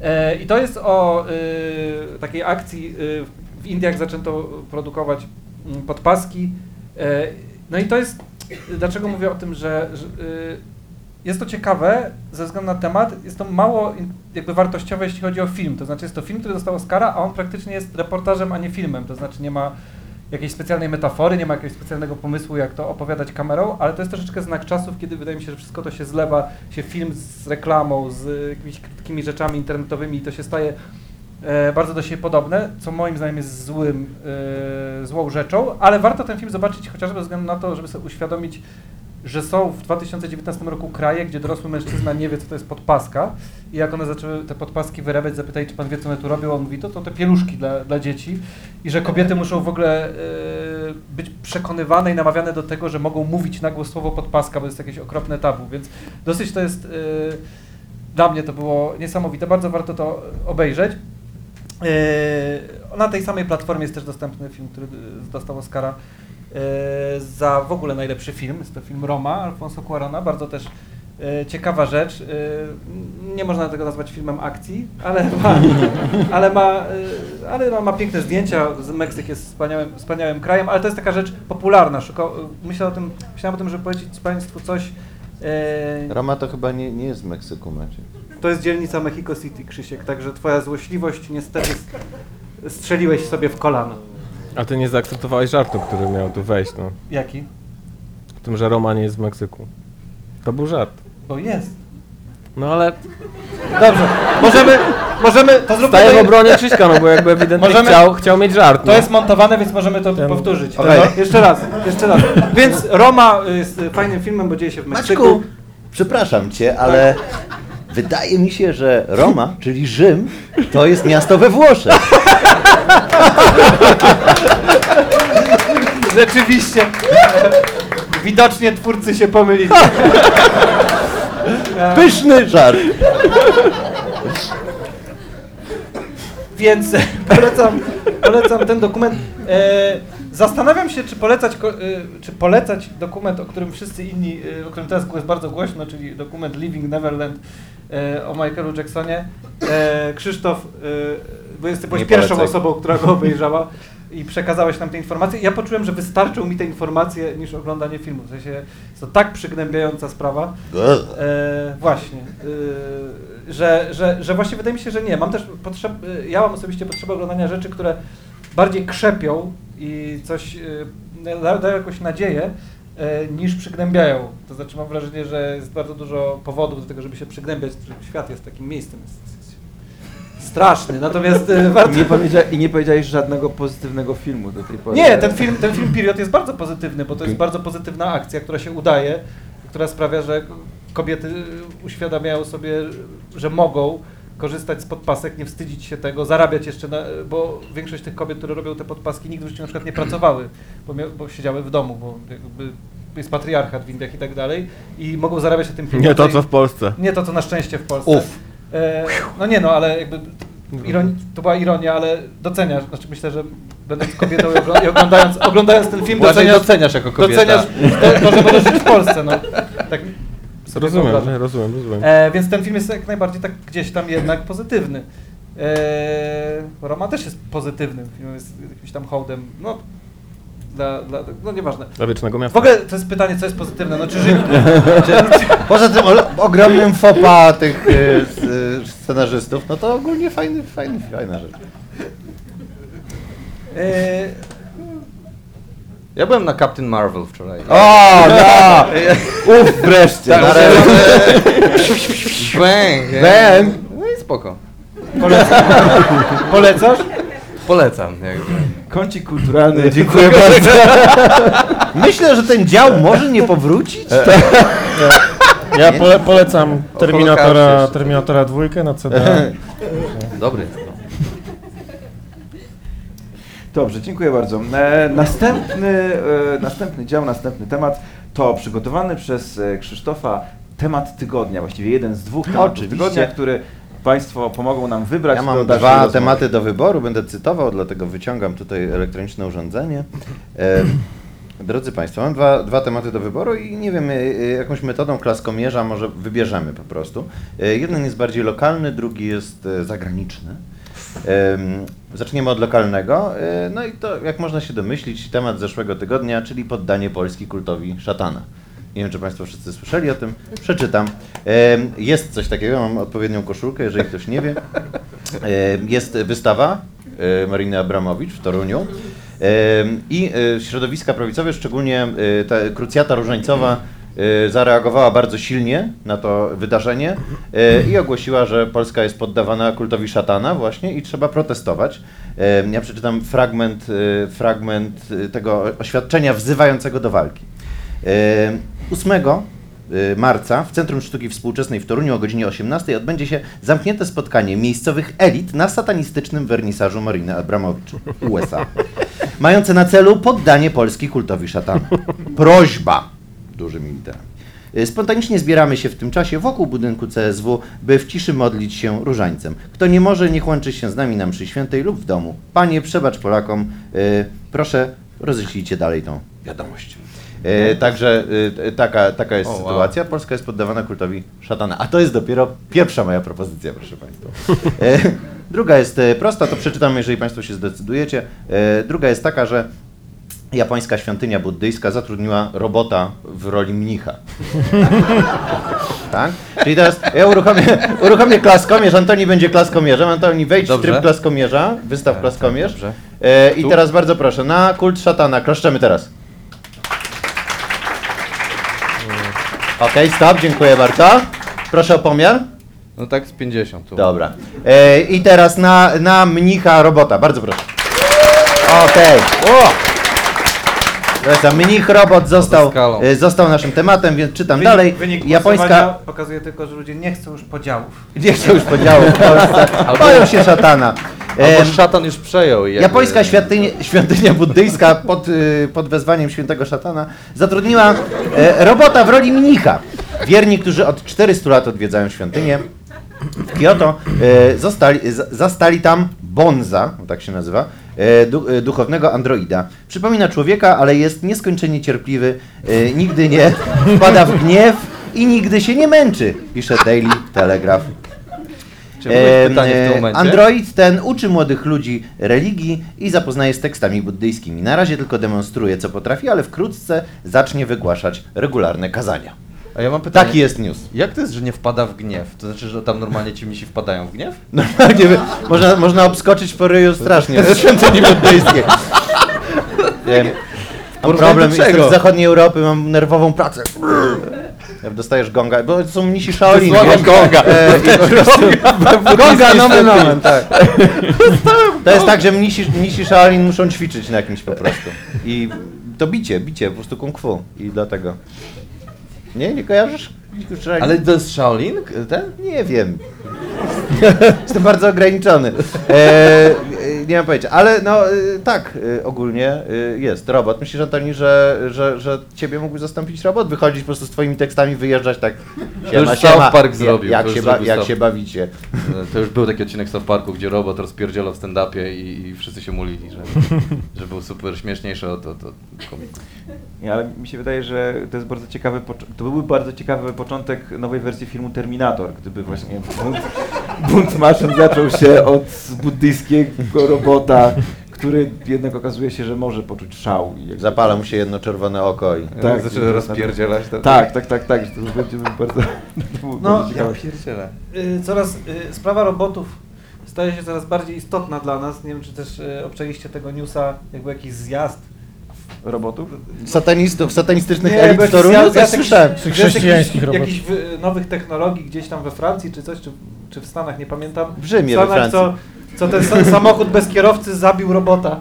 Speaker 4: E, I to jest o y, takiej akcji, y, w Indiach zaczęto produkować mm, podpaski. E, no i to jest, dlaczego mówię o tym, że, że y, jest to ciekawe ze względu na temat, jest to mało jakby wartościowe, jeśli chodzi o film. To znaczy jest to film, który dostał Oscara, a on praktycznie jest reportażem, a nie filmem. To znaczy nie ma jakiejś specjalnej metafory, nie ma jakiegoś specjalnego pomysłu, jak to opowiadać kamerą, ale to jest troszeczkę znak czasów, kiedy wydaje mi się, że wszystko to się zlewa, się film z reklamą, z jakimiś krótkimi rzeczami internetowymi i to się staje e, bardzo do siebie podobne, co moim zdaniem jest złym, e, złą rzeczą, ale warto ten film zobaczyć chociażby ze względu na to, żeby sobie uświadomić, że są w 2019 roku kraje, gdzie dorosły mężczyzna nie wie, co to jest podpaska. I jak one zaczęły te podpaski wyrabiać, zapytaj, czy pan wie, co one tu robią, on mówi, to to te pieluszki dla, dla dzieci. I że kobiety muszą w ogóle e, być przekonywane i namawiane do tego, że mogą mówić na głos słowo podpaska, bo jest jakieś okropne tabu, więc dosyć to jest, e, dla mnie to było niesamowite, bardzo warto to obejrzeć. E, Na tej samej platformie jest też dostępny film, który dostał Oscara za w ogóle najlepszy film. Jest to film Roma, Alfonso Cuarona, bardzo też e, ciekawa rzecz. E, Nie można tego nazwać filmem akcji, ale ma, *laughs* ale ma, e, ale ma, ma piękne zdjęcia. Z- Meksyk jest wspaniałym, wspaniałym krajem, ale to jest taka rzecz popularna. Szuka, myślę o tym, myślałem o tym, żeby powiedzieć Państwu coś. e,
Speaker 2: Roma to chyba nie, nie jest w Meksyku, Maciek.
Speaker 4: to jest dzielnica Mexico City, Krzysiek, także twoja złośliwość niestety strzeliłeś sobie w kolano.
Speaker 6: A ty nie zaakceptowałeś żartu, który miał tu wejść, no.
Speaker 4: Jaki?
Speaker 6: W tym, że Roma nie jest w Meksyku. To był żart.
Speaker 4: Bo jest.
Speaker 6: No ale
Speaker 4: Dobrze, możemy, możemy, to zróbmy
Speaker 6: staję w
Speaker 4: to,
Speaker 6: obronie Krzyśka, no bo jakby ewidentnie
Speaker 4: Możemy-
Speaker 6: chciał, chciał mieć żart.
Speaker 4: to
Speaker 6: no.
Speaker 4: jest montowane, więc możemy to powtórzyć.
Speaker 2: Okej.
Speaker 4: No, Jeszcze raz, jeszcze raz. Więc Roma jest fajnym filmem, bo dzieje się w Meksyku.
Speaker 2: Maćku, przepraszam cię, ale wydaje mi się, że Roma, czyli Rzym, to jest miasto we Włoszech.
Speaker 4: Rzeczywiście. Widocznie twórcy się pomylili.
Speaker 2: Pyszny żart.
Speaker 4: Więc polecam, polecam ten dokument. E, zastanawiam się, czy polecać, e, czy polecać dokument, o którym wszyscy inni, e, o którym teraz jest bardzo głośno, czyli dokument Living Neverland e, o Michaelu Jacksonie. E, Krzysztof, e, bo jesteś byłeś pierwszą
Speaker 2: polecaj.
Speaker 4: osobą, która go obejrzała i przekazałeś nam te informacje. Ja poczułem, że wystarczą mi te informacje niż oglądanie filmu. W sensie jest to tak przygnębiająca sprawa. E, właśnie. E, że, że, że właśnie wydaje mi się, że nie. Mam też potrzeb, e, ja mam osobiście potrzebę oglądania rzeczy, które bardziej krzepią i coś e, da- dają jakąś nadzieję, e, niż przygnębiają. To znaczy mam wrażenie, że jest bardzo dużo powodów do tego, żeby się przygnębiać. że Świat jest takim miejscem. Jest, jest straszny. Natomiast e, *laughs* warto...
Speaker 1: Nie powiedzia- I nie powiedziałeś żadnego pozytywnego filmu do tej pory.
Speaker 4: Nie, ten film, ten film Period jest bardzo pozytywny, bo to jest bardzo pozytywna akcja, która się udaje, która sprawia, że kobiety uświadamiają sobie, że mogą korzystać z podpasek, nie wstydzić się tego, zarabiać jeszcze, na, bo większość tych kobiet, które robią te podpaski, nigdy w życiu na przykład nie pracowały, bo, mia, bo siedziały w domu, bo jakby jest patriarchat w Indiach i tak dalej i mogą zarabiać na tym filmie.
Speaker 6: Nie to co w Polsce.
Speaker 4: Nie to, co na szczęście w Polsce.
Speaker 2: Uf.
Speaker 4: E, no nie no, ale jakby ironi- to była ironia, ale doceniasz, znaczy myślę, że będąc kobietą i, ogl- i oglądając, oglądając ten film, doceniasz,
Speaker 3: doceniasz jako kobieta.
Speaker 4: doceniasz to, to, że możesz żyć w Polsce, no. Tak sobie
Speaker 6: Rozumiem,
Speaker 4: wyobrażam.
Speaker 6: nie, rozumiem, rozumiem.
Speaker 4: E, więc ten film jest jak najbardziej tak gdzieś tam jednak pozytywny. E, Roma też jest pozytywnym filmem, jest jakimś tam hołdem, no, dla, dla, no nieważne.
Speaker 6: Dla wiecznego
Speaker 4: W
Speaker 6: miasta.
Speaker 4: ogóle to jest pytanie, co jest pozytywne, no czy żyć, *laughs*
Speaker 2: Poza tym o, ogromnym fopa tych y, y, scenarzystów, no to ogólnie fajny, fajny, fajna rzecz.
Speaker 4: e,
Speaker 3: Ja byłem na Captain Marvel wczoraj.
Speaker 2: O, no! *laughs* Uf, wreszcie.
Speaker 3: Tak,
Speaker 2: nareszcie.
Speaker 3: Bang! nie?
Speaker 2: Bang.
Speaker 3: No i spoko.
Speaker 4: polecasz?
Speaker 3: Polecam. Jakby.
Speaker 1: Kącik kulturalny.
Speaker 2: Dziękuję bardzo. *laughs* Myślę, że ten dział może nie powrócić.
Speaker 5: Ja pole, polecam Terminatora. Terminatora dwójkę na CD.
Speaker 3: Dobry.
Speaker 1: Dobrze, dziękuję bardzo. E, następny, e, następny dział, następny temat to przygotowany przez e, Krzysztofa temat tygodnia, właściwie jeden z dwóch tematów
Speaker 2: Oczywiście.
Speaker 1: tygodnia, który Państwo pomogą nam wybrać.
Speaker 2: Ja mam dwa
Speaker 1: rozmowy.
Speaker 2: tematy do wyboru, będę cytował, dlatego wyciągam tutaj elektroniczne urządzenie. E, drodzy Państwo, mam dwa, dwa tematy do wyboru i nie wiem, e, e, jakąś metodą klaskomierza może wybierzemy po prostu. Jeden jest bardziej lokalny, drugi jest zagraniczny. Em, Zaczniemy od lokalnego. E, No i to, jak można się domyślić, temat zeszłego tygodnia, czyli poddanie Polski kultowi szatana. Nie wiem, czy Państwo wszyscy słyszeli o tym. Przeczytam. Jest coś takiego, mam odpowiednią koszulkę, jeżeli ktoś nie wie. Jest wystawa e, Mariny Abramowicz w Toruniu. I e, środowiska prawicowe, szczególnie ta krucjata różańcowa, zareagowała bardzo silnie na to wydarzenie e, i ogłosiła, że Polska jest poddawana kultowi szatana właśnie i trzeba protestować. Em, Ja przeczytam fragment, fragment tego oświadczenia wzywającego do walki. E, 8 y, marca w Centrum Sztuki Współczesnej w Toruniu o godzinie 18 odbędzie się zamknięte spotkanie miejscowych elit na satanistycznym wernisażu Mariny Abramowicz, USA, mające na celu poddanie Polski kultowi szatana. Prośba, dużymi literami. Y, Spontanicznie zbieramy się w tym czasie wokół budynku CSW, by w ciszy modlić się różańcem. Kto nie może, niech łączy się z nami na mszy świętej lub w domu. Panie, przebacz Polakom, y, proszę, roześlijcie dalej tą wiadomość. E, także e, taka, taka jest
Speaker 3: O, wow.
Speaker 2: sytuacja. Polska jest poddawana kultowi szatana. A to jest dopiero pierwsza moja propozycja, proszę Państwa. Druga jest prosta, to przeczytam, jeżeli Państwo się zdecydujecie. Druga jest taka, że japońska świątynia buddyjska zatrudniła robota w roli mnicha. Tak? Czyli teraz ja uruchomię, uruchomię klaskomierz, Antoni będzie klaskomierzem. Antoni, wejdź
Speaker 3: Dobrze.
Speaker 2: w tryb klaskomierza, wystaw
Speaker 3: Tak,
Speaker 2: klaskomierz.
Speaker 3: tak, dobrze.
Speaker 2: E, I teraz bardzo proszę, na kult szatana, klaszczemy teraz. Okej, stop, dziękuję bardzo. Proszę o pomiar.
Speaker 3: No tak z 50 tu.
Speaker 2: Dobra. E, I teraz na, na mnicha robota, bardzo proszę. Okej. O! Dobra, Mnich robot został,
Speaker 3: skalą.
Speaker 2: e, został naszym tematem, więc czytam
Speaker 4: Wynik,
Speaker 2: dalej.
Speaker 4: wynik
Speaker 2: Japońska.
Speaker 4: pokazuje tylko, że ludzie nie chcą już podziałów. *laughs*
Speaker 2: Nie chcę już podziału w Polsce. Boją się szatana.
Speaker 3: Albo
Speaker 2: Em,
Speaker 3: szatan już przejął. i jakby-
Speaker 2: Japońska świątynia, świątynia buddyjska pod, y, pod wezwaniem świętego szatana zatrudniła e, robota w roli mnicha. Wierni, którzy od 400 lat odwiedzają świątynię w Kyoto, e, zostali, z, zastali tam Bonza, tak się nazywa, duchownego androida. Przypomina człowieka, ale jest nieskończenie cierpliwy, e, nigdy nie *laughs* wpada w gniew i nigdy się nie męczy, pisze Daily Telegraph. E? Android ten uczy młodych ludzi religii i zapoznaje z tekstami buddyjskimi. Na razie tylko demonstruje, co potrafi, ale wkrótce zacznie wygłaszać regularne kazania.
Speaker 3: A ja mam pytanie.
Speaker 2: Taki jest news.
Speaker 3: Jak to jest, że nie wpada w gniew? To znaczy, że tam normalnie ci misi wpadają w gniew? *laughs*
Speaker 2: Normalnie można, można obskoczyć po ryju strasznie *laughs* buddyjskiej. Wiem. Mam problem, jestem z zachodniej Europy, mam nerwową pracę. Jak dostajesz gonga, bo to są mnisi Shaolin.
Speaker 3: Gonga.
Speaker 2: E, *laughs* gonga, nomen,
Speaker 3: świątyni.
Speaker 2: nomen, tak. To jest tak, że mnisi, mnisi Shaolin muszą ćwiczyć na jakimś po prostu. I to bicie, bicie, po prostu kung fu. I dlatego. Nie, nie kojarzysz? Shaolin?
Speaker 3: Ale to jest Shaolin? Ten?
Speaker 2: Nie wiem. *laughs* Jestem bardzo ograniczony. E, e, nie mam pojęcia, ale no e, tak, e, ogólnie e, jest robot. Myślisz, Antoni, że, że, że ciebie mógłby zastąpić robot? Wychodzić po prostu z twoimi tekstami, wyjeżdżać tak.
Speaker 3: już South Park zrobił,
Speaker 2: Jak,
Speaker 3: to już
Speaker 2: się, ba-
Speaker 3: zrobił
Speaker 2: jak
Speaker 3: South-
Speaker 2: się bawicie?
Speaker 3: E, To już był taki odcinek South Parku, gdzie robot rozpierdzielał w stand-upie i, i wszyscy się mulili, że, że był super śmieszniejszy od, od, od komików.
Speaker 1: Nie, ale mi się wydaje, że to jest bardzo ciekawy, to byłby bardzo ciekawy początek nowej wersji filmu Terminator, gdyby właśnie bunt maszyn zaczął się od buddyjskiego robota, który jednak okazuje się, że może poczuć szał.
Speaker 2: Zapala mu się jedno czerwone oko i...
Speaker 3: Tak, zaczyna rozpierdzielać.
Speaker 1: Tak, tak, tak, tak, że to *laughs* będzie bardzo,
Speaker 4: No,
Speaker 1: bardzo ciekawe.
Speaker 3: pierdzielę.
Speaker 4: Y, Coraz y, sprawa robotów staje się coraz bardziej istotna dla nas. Nie wiem, czy też y, obczaliście tego newsa, jakby jakiś zjazd.
Speaker 1: Robotów.
Speaker 2: Satanistów, satanistycznych
Speaker 4: Nie,
Speaker 2: elit Coś
Speaker 4: zjazd-
Speaker 2: słyszałem.
Speaker 5: Chrześcijańskich
Speaker 4: jakichś-
Speaker 5: robotów.
Speaker 4: Jakichś wy- nowych technologii gdzieś tam we Francji, czy coś, czy, czy w Stanach, nie pamiętam.
Speaker 2: W Rzymie,
Speaker 4: w
Speaker 2: we
Speaker 4: Stanach, co,
Speaker 2: Francji.
Speaker 4: co ten sa- samochód bez kierowcy zabił robota.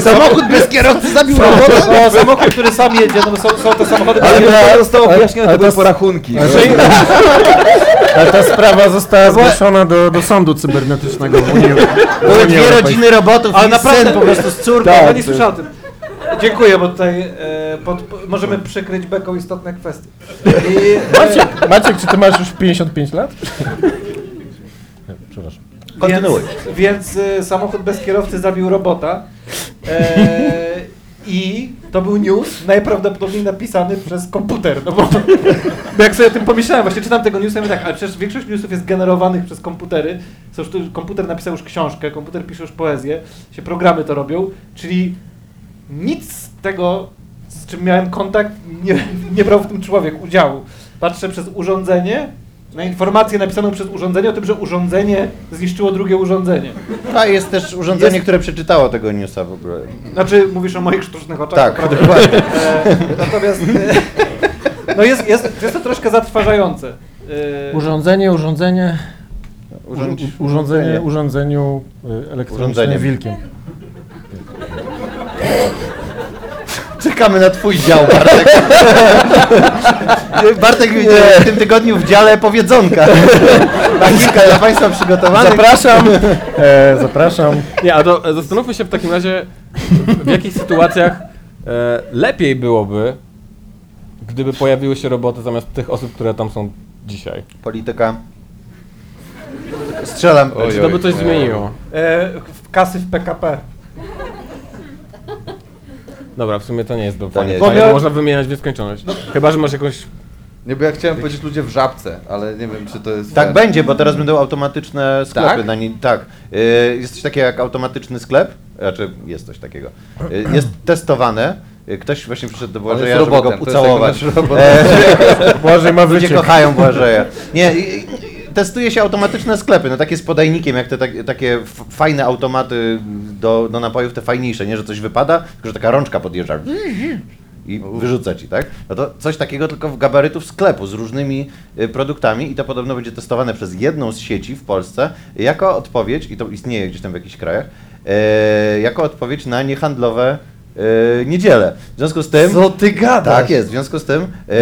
Speaker 2: Samochód bez kierowcy zabił robota?
Speaker 4: No, samochód, który sam jedzie, no są, są te samochody
Speaker 1: Ale
Speaker 4: bez
Speaker 1: to zostało wyjaśnione, to były porachunki. *laughs*
Speaker 5: Ale ta sprawa została zgłoszona do, do sądu cybernetycznego w Unii,
Speaker 2: Były dwie rodziny robotów
Speaker 4: Ale
Speaker 2: i
Speaker 4: naprawdę-
Speaker 2: syn po prostu z córką.
Speaker 4: Ja nie słyszałem o tym. Dziękuję, bo tutaj e, pod, po, możemy przykryć beką istotne kwestie. I, e,
Speaker 5: Maciek, Maciek, czy ty masz już 55 lat?
Speaker 2: Kontynuuj.
Speaker 4: Więc, więc e, samochód bez kierowcy zabił robota. E, *laughs* I to był news najprawdopodobniej napisany przez komputer. No bo, bo *laughs* jak sobie o tym pomyślałem, właśnie czytam tego newsa i mówię tak, ale przecież większość newsów jest generowanych przez komputery. Co już tu, komputer napisał już książkę, komputer pisze już poezję, się programy to robią, czyli nic z tego, z czym miałem kontakt, nie, *laughs* nie brał w tym człowiek udziału. Patrzę przez urządzenie na informację napisaną przez urządzenie o tym, że urządzenie zniszczyło drugie urządzenie.
Speaker 2: A jest też urządzenie,
Speaker 4: Jest-
Speaker 2: które przeczytało tego newsa w ogóle.
Speaker 4: Znaczy, mówisz o moich sztucznych oczach.
Speaker 2: Tak,
Speaker 4: prawda?
Speaker 2: dokładnie.
Speaker 4: E, natomiast e, no jest, jest, jest to troszkę zatrważające. E,
Speaker 5: Urządzenie, urządzenie,
Speaker 2: Urządź,
Speaker 5: urządzenie, urządzeniu y, elektronicznym wilkiem.
Speaker 2: Czekamy na twój dział, Bartek. *laughs* Bartek w tym tygodniu w dziale powiedzonka. *laughs* Na kilka dla Państwa przygotowanych.
Speaker 5: Zapraszam, e, zapraszam.
Speaker 6: Nie, a to zastanówmy się w takim razie, w jakich sytuacjach e, lepiej byłoby, gdyby pojawiły się roboty zamiast tych osób, które tam są dzisiaj.
Speaker 2: Polityka. Strzelam.
Speaker 3: Oj,
Speaker 6: Czy to by coś
Speaker 3: oj.
Speaker 6: zmieniło?
Speaker 4: e, kasy w PKP.
Speaker 6: Dobra, w sumie to nie jest do
Speaker 2: To nie jest.
Speaker 6: Można wymieniać w nieskończoność. Chyba, że masz jakąś...
Speaker 3: Nie, bo ja chciałem powiedzieć ludzie w żabce, ale nie wiem, czy to jest...
Speaker 2: Tak
Speaker 3: fair.
Speaker 2: będzie, bo teraz będą automatyczne sklepy
Speaker 3: Tak?
Speaker 2: na nie, Tak. Y, Jest coś takiego jak automatyczny sklep. Znaczy, jest coś takiego. Y, Jest testowane. Y, Ktoś właśnie przyszedł do Błażeja,
Speaker 3: jest
Speaker 2: żeby go ucałować. *laughs*
Speaker 5: Błażej ma
Speaker 2: Ludzie
Speaker 5: wyciek.
Speaker 2: kochają Błażeja. Nie, testuje się automatyczne sklepy, no takie z podajnikiem, jak te tak, takie fajne automaty do, do napojów, te fajniejsze, nie, że coś wypada, tylko że taka rączka podjeżdża. i wyrzuca ci, tak? No to coś takiego tylko w gabarytów sklepu z różnymi y, produktami i to podobno będzie testowane przez jedną z sieci w Polsce jako odpowiedź, i to istnieje gdzieś tam w jakichś krajach, e, jako odpowiedź na niehandlowe e, niedzielę. W związku z tym...
Speaker 3: Co ty gadasz?
Speaker 2: Tak jest, w związku z tym, e,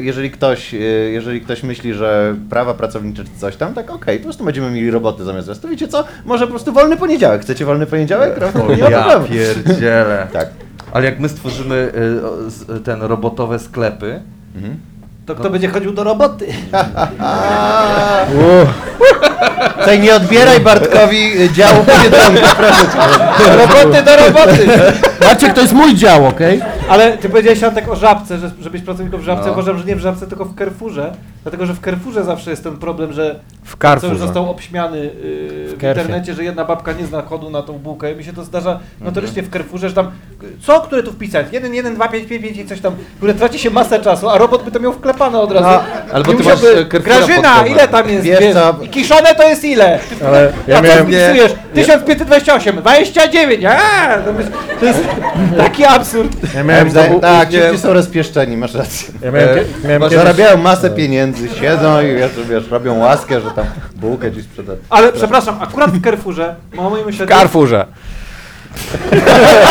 Speaker 2: jeżeli, ktoś, e, jeżeli ktoś myśli, że prawa pracownicze czy coś tam, tak okej, po prostu będziemy mieli roboty zamiast was. To wiecie co? Może po prostu wolny poniedziałek. Chcecie wolny poniedziałek?
Speaker 3: O,
Speaker 2: Nie
Speaker 3: ja
Speaker 2: problemu. *laughs*
Speaker 3: pierdzielę.
Speaker 2: Tak.
Speaker 3: Ale jak my stworzymy ten robotowe sklepy,
Speaker 4: To kto będzie chodził do roboty? *laughs*
Speaker 2: Tutaj nie odbieraj Bartkowi działu Biedronki, proszę cię.
Speaker 4: roboty do roboty!
Speaker 5: Maciek, to jest mój dział, okej?
Speaker 4: Ale ty powiedziałeś Antek o żabce, że, że być pracownikiem w żabce.
Speaker 3: No.
Speaker 4: Uważam, że nie w żabce, tylko w Carrefourze. Dlatego, że w Carrefourze zawsze jest ten problem, że
Speaker 6: W
Speaker 4: co już został obśmiany yy, w
Speaker 5: Kerfie.
Speaker 4: internecie, że jedna babka nie zna kodu na tą bułkę. Mi się to zdarza notorycznie w Carrefourze, że tam co, które tu wpisać? 1, 1, 2, 5, 5, 5 i coś tam, które traci się masę czasu, a robot by to miał wklepane od razu.
Speaker 3: No, albo ty
Speaker 4: musiałby-
Speaker 3: masz, e, Carrefoura
Speaker 4: Grażyna, ile tam jest?
Speaker 2: Wiesz?
Speaker 4: I kiszone to jest ile?
Speaker 5: Ale ja miałem...
Speaker 4: wpisujesz 1528, 29, a, to jest, to jest taki absurd.
Speaker 5: Ja
Speaker 2: Miałem zdaje, tak,
Speaker 3: nie-
Speaker 2: ci są rozpieszczeni, masz rację.
Speaker 5: Ja miałem,
Speaker 3: E,
Speaker 5: miałem kiedyś...
Speaker 2: Zarabiają masę pieniędzy, siedzą i wiesz, wiesz, robią łaskę, że tam bułkę ci sprzeda.
Speaker 4: Ale przepraszam, akurat w Carrefourze,
Speaker 6: W Carrefourze. *laughs*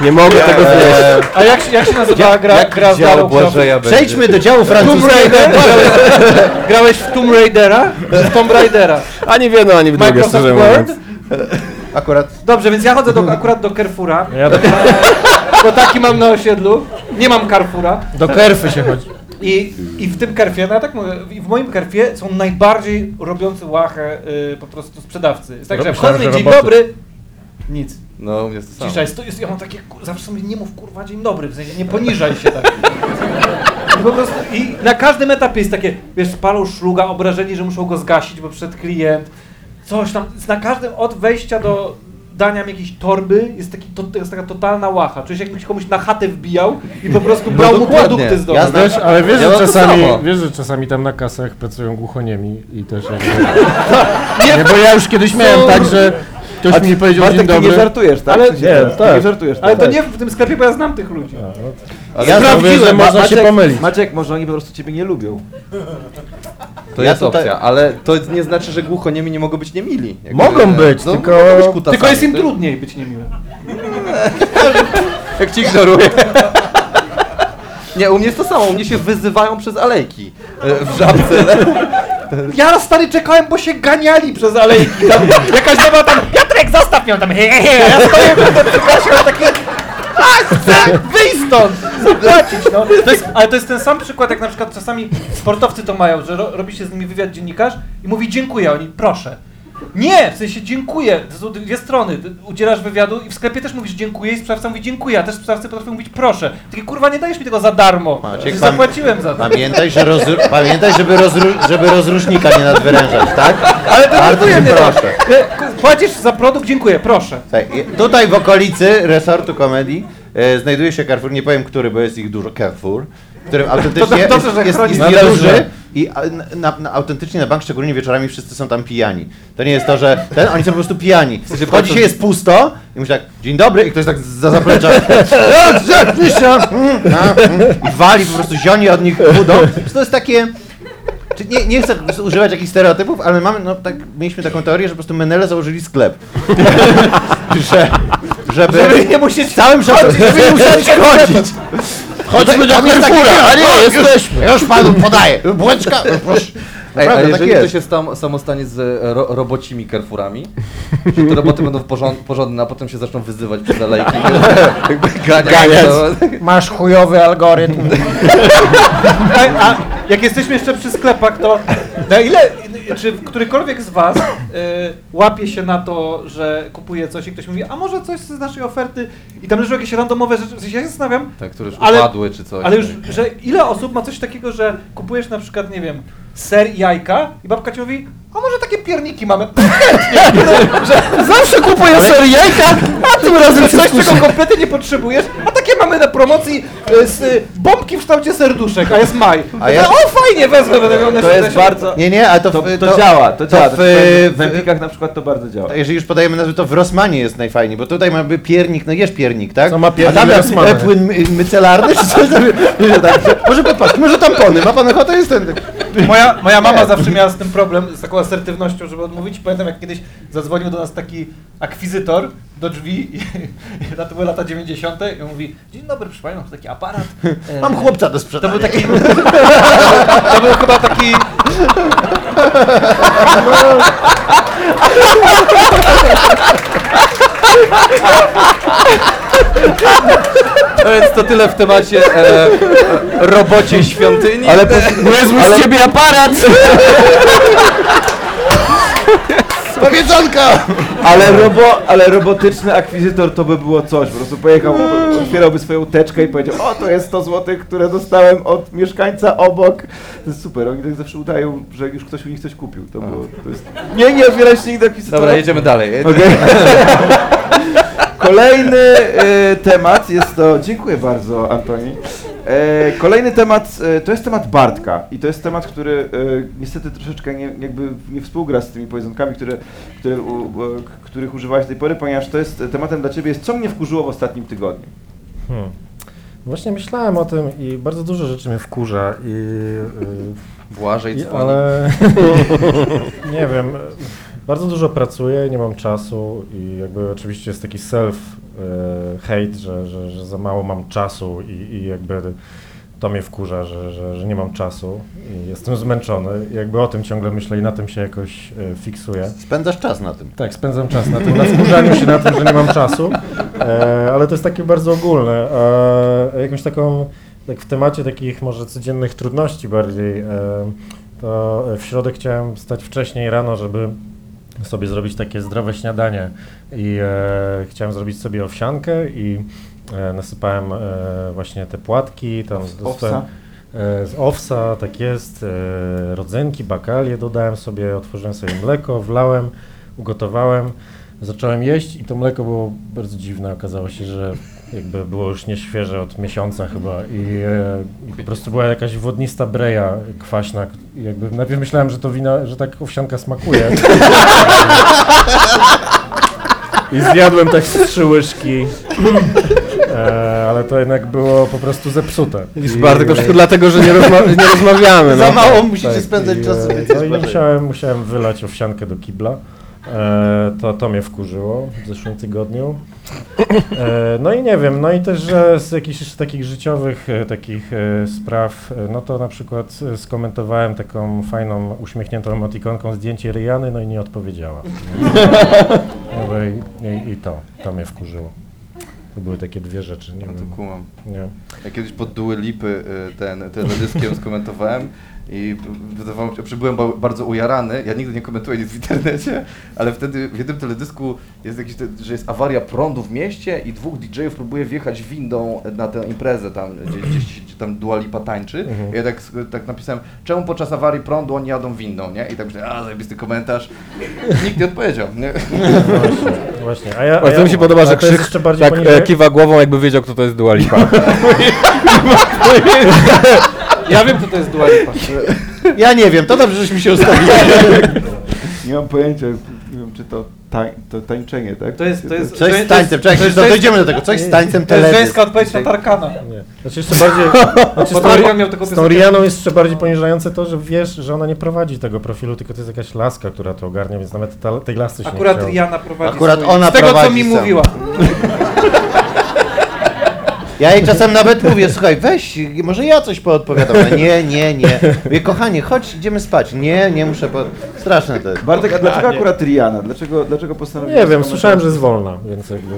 Speaker 6: Nie mogę tego znieść.
Speaker 4: a jak, się- jak się nazywała gra,
Speaker 3: jak
Speaker 4: gra z
Speaker 3: dział
Speaker 4: Darą
Speaker 3: Błażeja będzie?
Speaker 2: Przejdźmy do działu
Speaker 4: Tomb
Speaker 2: francuskiego.
Speaker 4: Raider? *laughs* Grałeś w Tomb Raidera? Czy *laughs* w Tomb Raidera?
Speaker 6: Ani w jedno, ani w drugie, szczerze mówiąc.
Speaker 2: Akurat
Speaker 4: Dobrze, więc ja chodzę do, akurat do Carrefoura,
Speaker 5: Ja do, *laughs*
Speaker 4: bo taki mam na osiedlu. Nie mam Carrefoura.
Speaker 5: do kerfy się chodzi.
Speaker 4: I, I w tym kerfie, no ja tak mówię, i w moim kerfie są najbardziej robiący łachę y, po prostu sprzedawcy. Jest tak, że wchodzę, dzień
Speaker 5: roboty.
Speaker 4: dobry, nic.
Speaker 3: No, u mnie jest to samo.
Speaker 4: Cisza jest, to jest, ja mam takie, ku- zawsze sobie nie mów kurwa dzień dobry, w sensie nie poniżaj się tak. I po prostu, i na każdym etapie jest takie, wiesz, palą szluga, obrażeni, że muszą go zgasić, bo przed klient, coś tam, na każdym, od wejścia do dania mi jakiejś torby, jest, taki, to, jest taka totalna łacha, czujesz jakbyś komuś na chatę wbijał i po prostu brał mu produkty z domu.
Speaker 2: Ja
Speaker 5: wiesz, ale wiesz,
Speaker 3: Ja
Speaker 5: że czasami, wiesz, że czasami tam na kasach pracują głuchoniemi i też jakby... *laughs* nie, bo ja już kiedyś miałem tak, że ktoś mi powiedział dzień
Speaker 1: Bartek, ty nie żartujesz, tak?
Speaker 5: Ale- nie,
Speaker 1: ty
Speaker 5: tak.
Speaker 1: nie żartujesz.
Speaker 4: Ale
Speaker 1: tak?
Speaker 4: to nie w tym sklepie, bo ja znam tych ludzi.
Speaker 3: Ale
Speaker 2: Ja
Speaker 3: ja
Speaker 5: Mówię, że można się
Speaker 1: Maciek-
Speaker 5: pomylić.
Speaker 1: Maciek, może oni po prostu ciebie nie lubią.
Speaker 3: to
Speaker 2: Ja
Speaker 3: jest
Speaker 2: tutaj-
Speaker 3: opcja, ale to nie znaczy, że głuchoniemi nie mogą być niemili. Jakby-
Speaker 5: Mogą być,
Speaker 3: no,
Speaker 5: tylko-
Speaker 3: mogą być kutasami.
Speaker 4: Tylko jest im
Speaker 3: To-
Speaker 4: trudniej być niemiłym. *laughs*
Speaker 3: Jak ci ignoruję. Nie, u mnie jest to samo, u mnie się wyzywają przez alejki e, w żabce.
Speaker 4: Ja stary czekałem, bo się ganiali przez alejki. Tam, jakaś baba tam, Piotrek, zostaw ją tam, he, he, he. Ja stoję tym przepraszam, taki, a chcę wyjść stąd, zapłacić, no. To jest, ale to jest ten sam przykład, jak na przykład czasami sportowcy to mają, że ro, robi się z nimi wywiad dziennikarz i mówi dziękuję, oni proszę. Nie, w sensie dziękuję, to są dwie strony, udzielasz wywiadu i w sklepie też mówisz dziękuję i sprzedawca mówi dziękuję, a też sprzedawcy potrafią mówić proszę. Takie kurwa, nie dajesz mi tego za darmo,
Speaker 2: Maciek,
Speaker 4: zapłaciłem za to.
Speaker 2: Pamiętaj, że rozru- pamiętaj żeby, rozru- żeby rozrusznika nie nadwyrężać, tak?
Speaker 4: Ale to
Speaker 2: Bardzo cię
Speaker 4: mnie
Speaker 2: proszę.
Speaker 4: tak. Płacisz za produkt, dziękuję, proszę.
Speaker 2: I- Tutaj w okolicy resortu komedii e, znajduje się Carrefour, nie powiem który, bo jest ich dużo, Carrefour, w którym *laughs* autentycznie
Speaker 4: dobrze,
Speaker 2: jest,
Speaker 4: że
Speaker 2: jest, jest nieduży
Speaker 5: że.
Speaker 2: i na, na, autentycznie na bank, szczególnie wieczorami, wszyscy są tam pijani. To nie jest to, że ten, oni są po prostu pijani. Wchodzi się, jest pusto i mówi tak, dzień dobry i ktoś tak za zaplecza *laughs* mm, i wali po prostu zioni od nich budą. To jest takie... Nie, nie chcę używać jakichś stereotypów, ale mamy, no tak, mieliśmy taką teorię, że po prostu Menele założyli sklep. *laughs* że, żeby,
Speaker 4: Żeby nie musieć
Speaker 2: całym szacunkiem, żeby nie musieli chodzić.
Speaker 5: Chodźmy do
Speaker 2: Tam
Speaker 5: Carrefoura, a nie,
Speaker 2: O, już-
Speaker 5: jesteśmy.
Speaker 2: Już panu podaję. Bułeczka, proszę.
Speaker 3: Ej, a
Speaker 2: Naprawdę, tak
Speaker 3: jeżeli
Speaker 2: jest.
Speaker 3: to się stam, samo stanie z e, ro, robocimi Carrefourami, że te roboty będą porząd, porządne, a potem się zaczną wyzywać przez alejki, jakby *laughs* ganiać.
Speaker 5: Ganiać.
Speaker 3: to-
Speaker 5: Masz chujowy algorytm. *laughs*
Speaker 4: A, a jak jesteśmy jeszcze przy sklepach, to na ile, czy którykolwiek z Was y, łapie się na to, że kupuje coś i ktoś mówi, a może coś z naszej oferty i tam leżą jakieś randomowe rzeczy, w sensie ja się zastanawiam,
Speaker 3: Tak, które już
Speaker 4: Ale-
Speaker 3: upadły czy coś.
Speaker 4: ale już, że ile osób ma coś takiego, że kupujesz na przykład, nie wiem, ser i jajka i babka ci mówi, a może takie pierniki mamy, chętnie, *laughs* że
Speaker 5: Zawsze kupuję ser jajka, a tym razem
Speaker 4: coś,
Speaker 5: się
Speaker 4: czego
Speaker 5: skuszę.
Speaker 4: kompletnie nie potrzebujesz, a takie mamy na promocji y, z y, bombki w kształcie serduszek, a jest maj.
Speaker 2: A ja-
Speaker 4: O, fajnie, wezmę, będę miał na
Speaker 1: To jest bardzo...
Speaker 2: Nie, nie, ale to,
Speaker 1: To,
Speaker 2: w-
Speaker 1: to działa, to działa.
Speaker 2: w,
Speaker 1: To w,
Speaker 2: w-
Speaker 1: w Empikach na przykład to bardzo działa.
Speaker 2: Jeżeli już podajemy nazwę, to w Rossmanie jest najfajniej, bo tutaj mamy piernik, no jesz piernik, tak?
Speaker 5: Co ma piernik
Speaker 2: A tam
Speaker 5: w
Speaker 2: jest
Speaker 5: Rossmanie?
Speaker 2: e, płyn my, mycelarny, czy coś tam, *laughs* że tak, że- Może popatrz, może tampony, ma pan ochotę, jest ten... *laughs*
Speaker 4: Moja, moja mama zawsze miała z tym problem, z taką asertywnością, żeby odmówić. Pamiętam, jak kiedyś zadzwonił do nas taki akwizytor do drzwi, i, *laughs* to były lata 90. i on mówi, dzień dobry, proszę Panią, mam taki aparat. e,
Speaker 2: Mam chłopca do
Speaker 4: To
Speaker 2: sprzedania.
Speaker 4: był taki, *laughs* to był chyba taki...
Speaker 3: No więc to tyle w temacie e, robocie świątyni.
Speaker 1: Ale po,
Speaker 6: Niezły z ciebie aparat! *laughs*
Speaker 2: Powiedzonka!
Speaker 1: ale, robo, ale robotyczny akwizytor to by było coś. Po prostu pojechał, otwierałby swoją teczkę i powiedział, o to jest 100 zł, które dostałem od mieszkańca obok. To jest super, oni tak zawsze udają, że już ktoś u nich coś kupił. To było, to jest... Nie, nie otwierać nigdy akwizytora.
Speaker 3: Dobra, jedziemy dalej.
Speaker 1: Okej. *laughs* Kolejny e, temat jest to. Dziękuję bardzo, Antoni. E, kolejny temat e, to jest temat Bartka i to jest temat, który e, niestety troszeczkę nie, jakby nie współgra z tymi pojedynкami, które, które, u, k- których używałeś do tej pory, ponieważ to jest tematem dla ciebie jest co mnie wkurzyło w ostatnim tygodniu.
Speaker 5: Hmm. Właśnie myślałem o tym i bardzo dużo rzeczy mnie wkurza i...
Speaker 3: Błażej
Speaker 5: Yy, i
Speaker 3: dzwoni.
Speaker 5: ale... *laughs* nie wiem, bardzo dużo pracuję, nie mam czasu i jakby oczywiście jest taki self-hate, że, że, że za mało mam czasu i, i jakby to mnie wkurza, że, że, że nie mam czasu i jestem zmęczony. Jakby o tym ciągle myślę i na tym się jakoś e, fiksuję.
Speaker 2: Spędzasz czas na tym.
Speaker 5: Tak, spędzam czas na tym, na wkurzaniu się na tym, że nie mam czasu, e, ale to jest takie bardzo ogólne. E, jakąś taką, tak w temacie takich może codziennych trudności bardziej, e, to w środek chciałem wstać wcześniej rano, żeby sobie zrobić takie zdrowe śniadanie i e, chciałem zrobić sobie owsiankę i e, nasypałem e, właśnie te płatki, tam dostałem-
Speaker 1: Owsa?
Speaker 5: E, Z owsa, tak jest, e, rodzenki, bakalie dodałem sobie, otworzyłem sobie mleko, wlałem, ugotowałem, zacząłem jeść i to mleko było bardzo dziwne, okazało się, że jakby było już nieświeże od miesiąca chyba i, e, i po prostu była jakaś wodnista breja kwaśna i jakby najpierw myślałem, że to wina, że tak owsianka smakuje. I zjadłem tak z trzy łyżki, e, ale to jednak było po prostu zepsute.
Speaker 6: Widzisz,
Speaker 5: I-
Speaker 6: Bartek, to wszystko dlatego, że nie, rozma- nie rozmawiamy. *laughs*
Speaker 2: Za
Speaker 6: No.
Speaker 2: mało musicie
Speaker 5: tak,
Speaker 2: spędzać
Speaker 5: i,
Speaker 2: czasu.
Speaker 5: e, No i musiałem, musiałem wylać owsiankę do kibla. E, to, to mnie wkurzyło w zeszłym tygodniu. E, no i nie wiem, no i też, że z jakichś jeszcze takich życiowych e, takich e, spraw, e, no to na przykład e, skomentowałem taką fajną, uśmiechniętą emotikonką zdjęcie Ryjany, no i nie odpowiedziała. No i, i, I to, to mnie wkurzyło. To były takie dwie rzeczy, nie
Speaker 3: No
Speaker 5: wiem.
Speaker 3: to kumam.
Speaker 5: Nie.
Speaker 3: Ja kiedyś pod Duły Lipy ten teledyskiem skomentowałem i wydawało mi się, że byłem ba- bardzo ujarany. Ja nigdy nie komentuję nic w internecie, ale wtedy w jednym teledysku jest jakiś, że jest awaria prądu w mieście i dwóch DJ-ów próbuje wjechać windą na tę imprezę tam, gdzie, gdzieś, gdzie tam Dua Lipa tańczy.
Speaker 5: Mhm.
Speaker 3: I ja tak, tak napisałem, czemu podczas awarii prądu oni jadą windą, nie? I tak myślałem, a zajebisty komentarz. Nikt nie odpowiedział, nie?
Speaker 5: No właśnie, właśnie. A ja, a
Speaker 6: Bardzo
Speaker 5: ja,
Speaker 6: mi się podoba, że Krzyk
Speaker 5: jeszcze bardziej
Speaker 6: tak
Speaker 5: poniżej-
Speaker 6: e, kiwa głową, jakby wiedział, kto to jest Dua Lipa. *laughs* *laughs*
Speaker 4: Ja wiem, kto to jest Dua Lipa.
Speaker 2: Ja nie wiem, to dobrze, żeśmy się ustawili.
Speaker 1: Nie mam pojęcia, nie wiem czy to, tań, to tańczenie, tak?
Speaker 4: To jest- to jest-
Speaker 2: Coś
Speaker 4: To
Speaker 2: z
Speaker 4: jest-
Speaker 2: tańcem, czekaj,
Speaker 4: to jest-
Speaker 2: no dojdziemy do tego, coś z tańcem
Speaker 4: To jest
Speaker 2: teledysk.
Speaker 4: żeńska odpowiedź na Tarkana.
Speaker 5: Nie. Znaczy jeszcze bardziej. *laughs* Znaczy z,
Speaker 4: Tarkan miał taką
Speaker 5: z tą
Speaker 4: piosenkę.
Speaker 5: Rianą jest jeszcze bardziej poniżające to, że wiesz, że ona nie prowadzi tego profilu, tylko to jest jakaś laska, która to ogarnia, więc nawet ta, tej lasy się
Speaker 4: Akurat
Speaker 5: nie chciało.
Speaker 4: Rihanna prowadzi
Speaker 2: Akurat
Speaker 4: swój...
Speaker 2: ona
Speaker 4: Z tego, co
Speaker 2: prowadzi
Speaker 4: mi
Speaker 2: sam.
Speaker 4: mówiła. *laughs*
Speaker 2: Ja jej czasem nawet mówię, słuchaj, weź, może ja coś poodpowiadam. Ona, Nie, nie, nie. Mówię, kochanie, chodź, idziemy spać. Nie, nie muszę, po... straszne to jest.
Speaker 1: Bartek, a dlaczego akurat Rihanna? Dlaczego, dlaczego postanowiłeś
Speaker 5: Nie wiem, słyszałem, że jest wolna, więc jakby...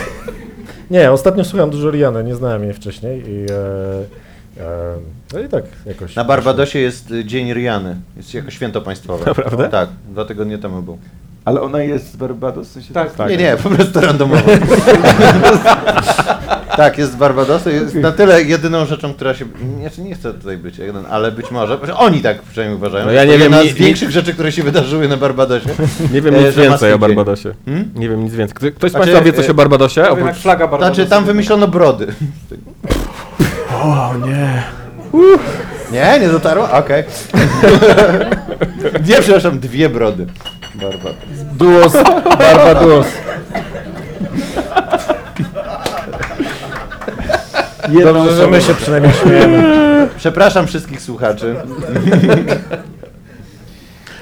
Speaker 5: *laughs* nie, ostatnio słuchałem dużo Riany, nie znałem jej wcześniej i... E, e, no i tak jakoś...
Speaker 2: Na Barbadosie jest y, Dzień Riany, jest jako święto państwowe.
Speaker 6: Naprawdę?
Speaker 2: Tak, dwa tygodnie temu był.
Speaker 1: Ale ona jest z Barbados? W sensie
Speaker 4: Tak,
Speaker 1: jest-
Speaker 2: Nie, nie, po prostu randomowo. *laughs* *laughs* tak, jest z Barbadosu, jest na tyle jedyną rzeczą, która się... Nie, nie chcę tutaj być jeden, ale być może, że oni tak przynajmniej uważają.
Speaker 6: No ja
Speaker 2: To
Speaker 6: nie wiem,
Speaker 2: jedna z większych rzeczy, które się wydarzyły na Barbadosie.
Speaker 6: Nie wiem
Speaker 2: E,
Speaker 6: nic
Speaker 2: że
Speaker 6: więcej o. Barbadosie.
Speaker 2: Hmm?
Speaker 6: Nie wiem nic więcej. Kto- Ktoś z
Speaker 2: Znaczy,
Speaker 6: Państwa wie coś
Speaker 2: e,
Speaker 6: o Barbadosie?
Speaker 4: To jednak
Speaker 6: Oprócz...
Speaker 4: flaga bardzo
Speaker 2: Znaczy, tam wymyślono brody.
Speaker 6: O nie.
Speaker 2: Nie, nie dotarło? Okej. Nie, przepraszam, dwie brody. Barba.
Speaker 5: Duos, *laughs* barba duos. Dobrze, że my się przynajmniej śmiejemy.
Speaker 2: Przepraszam wszystkich słuchaczy.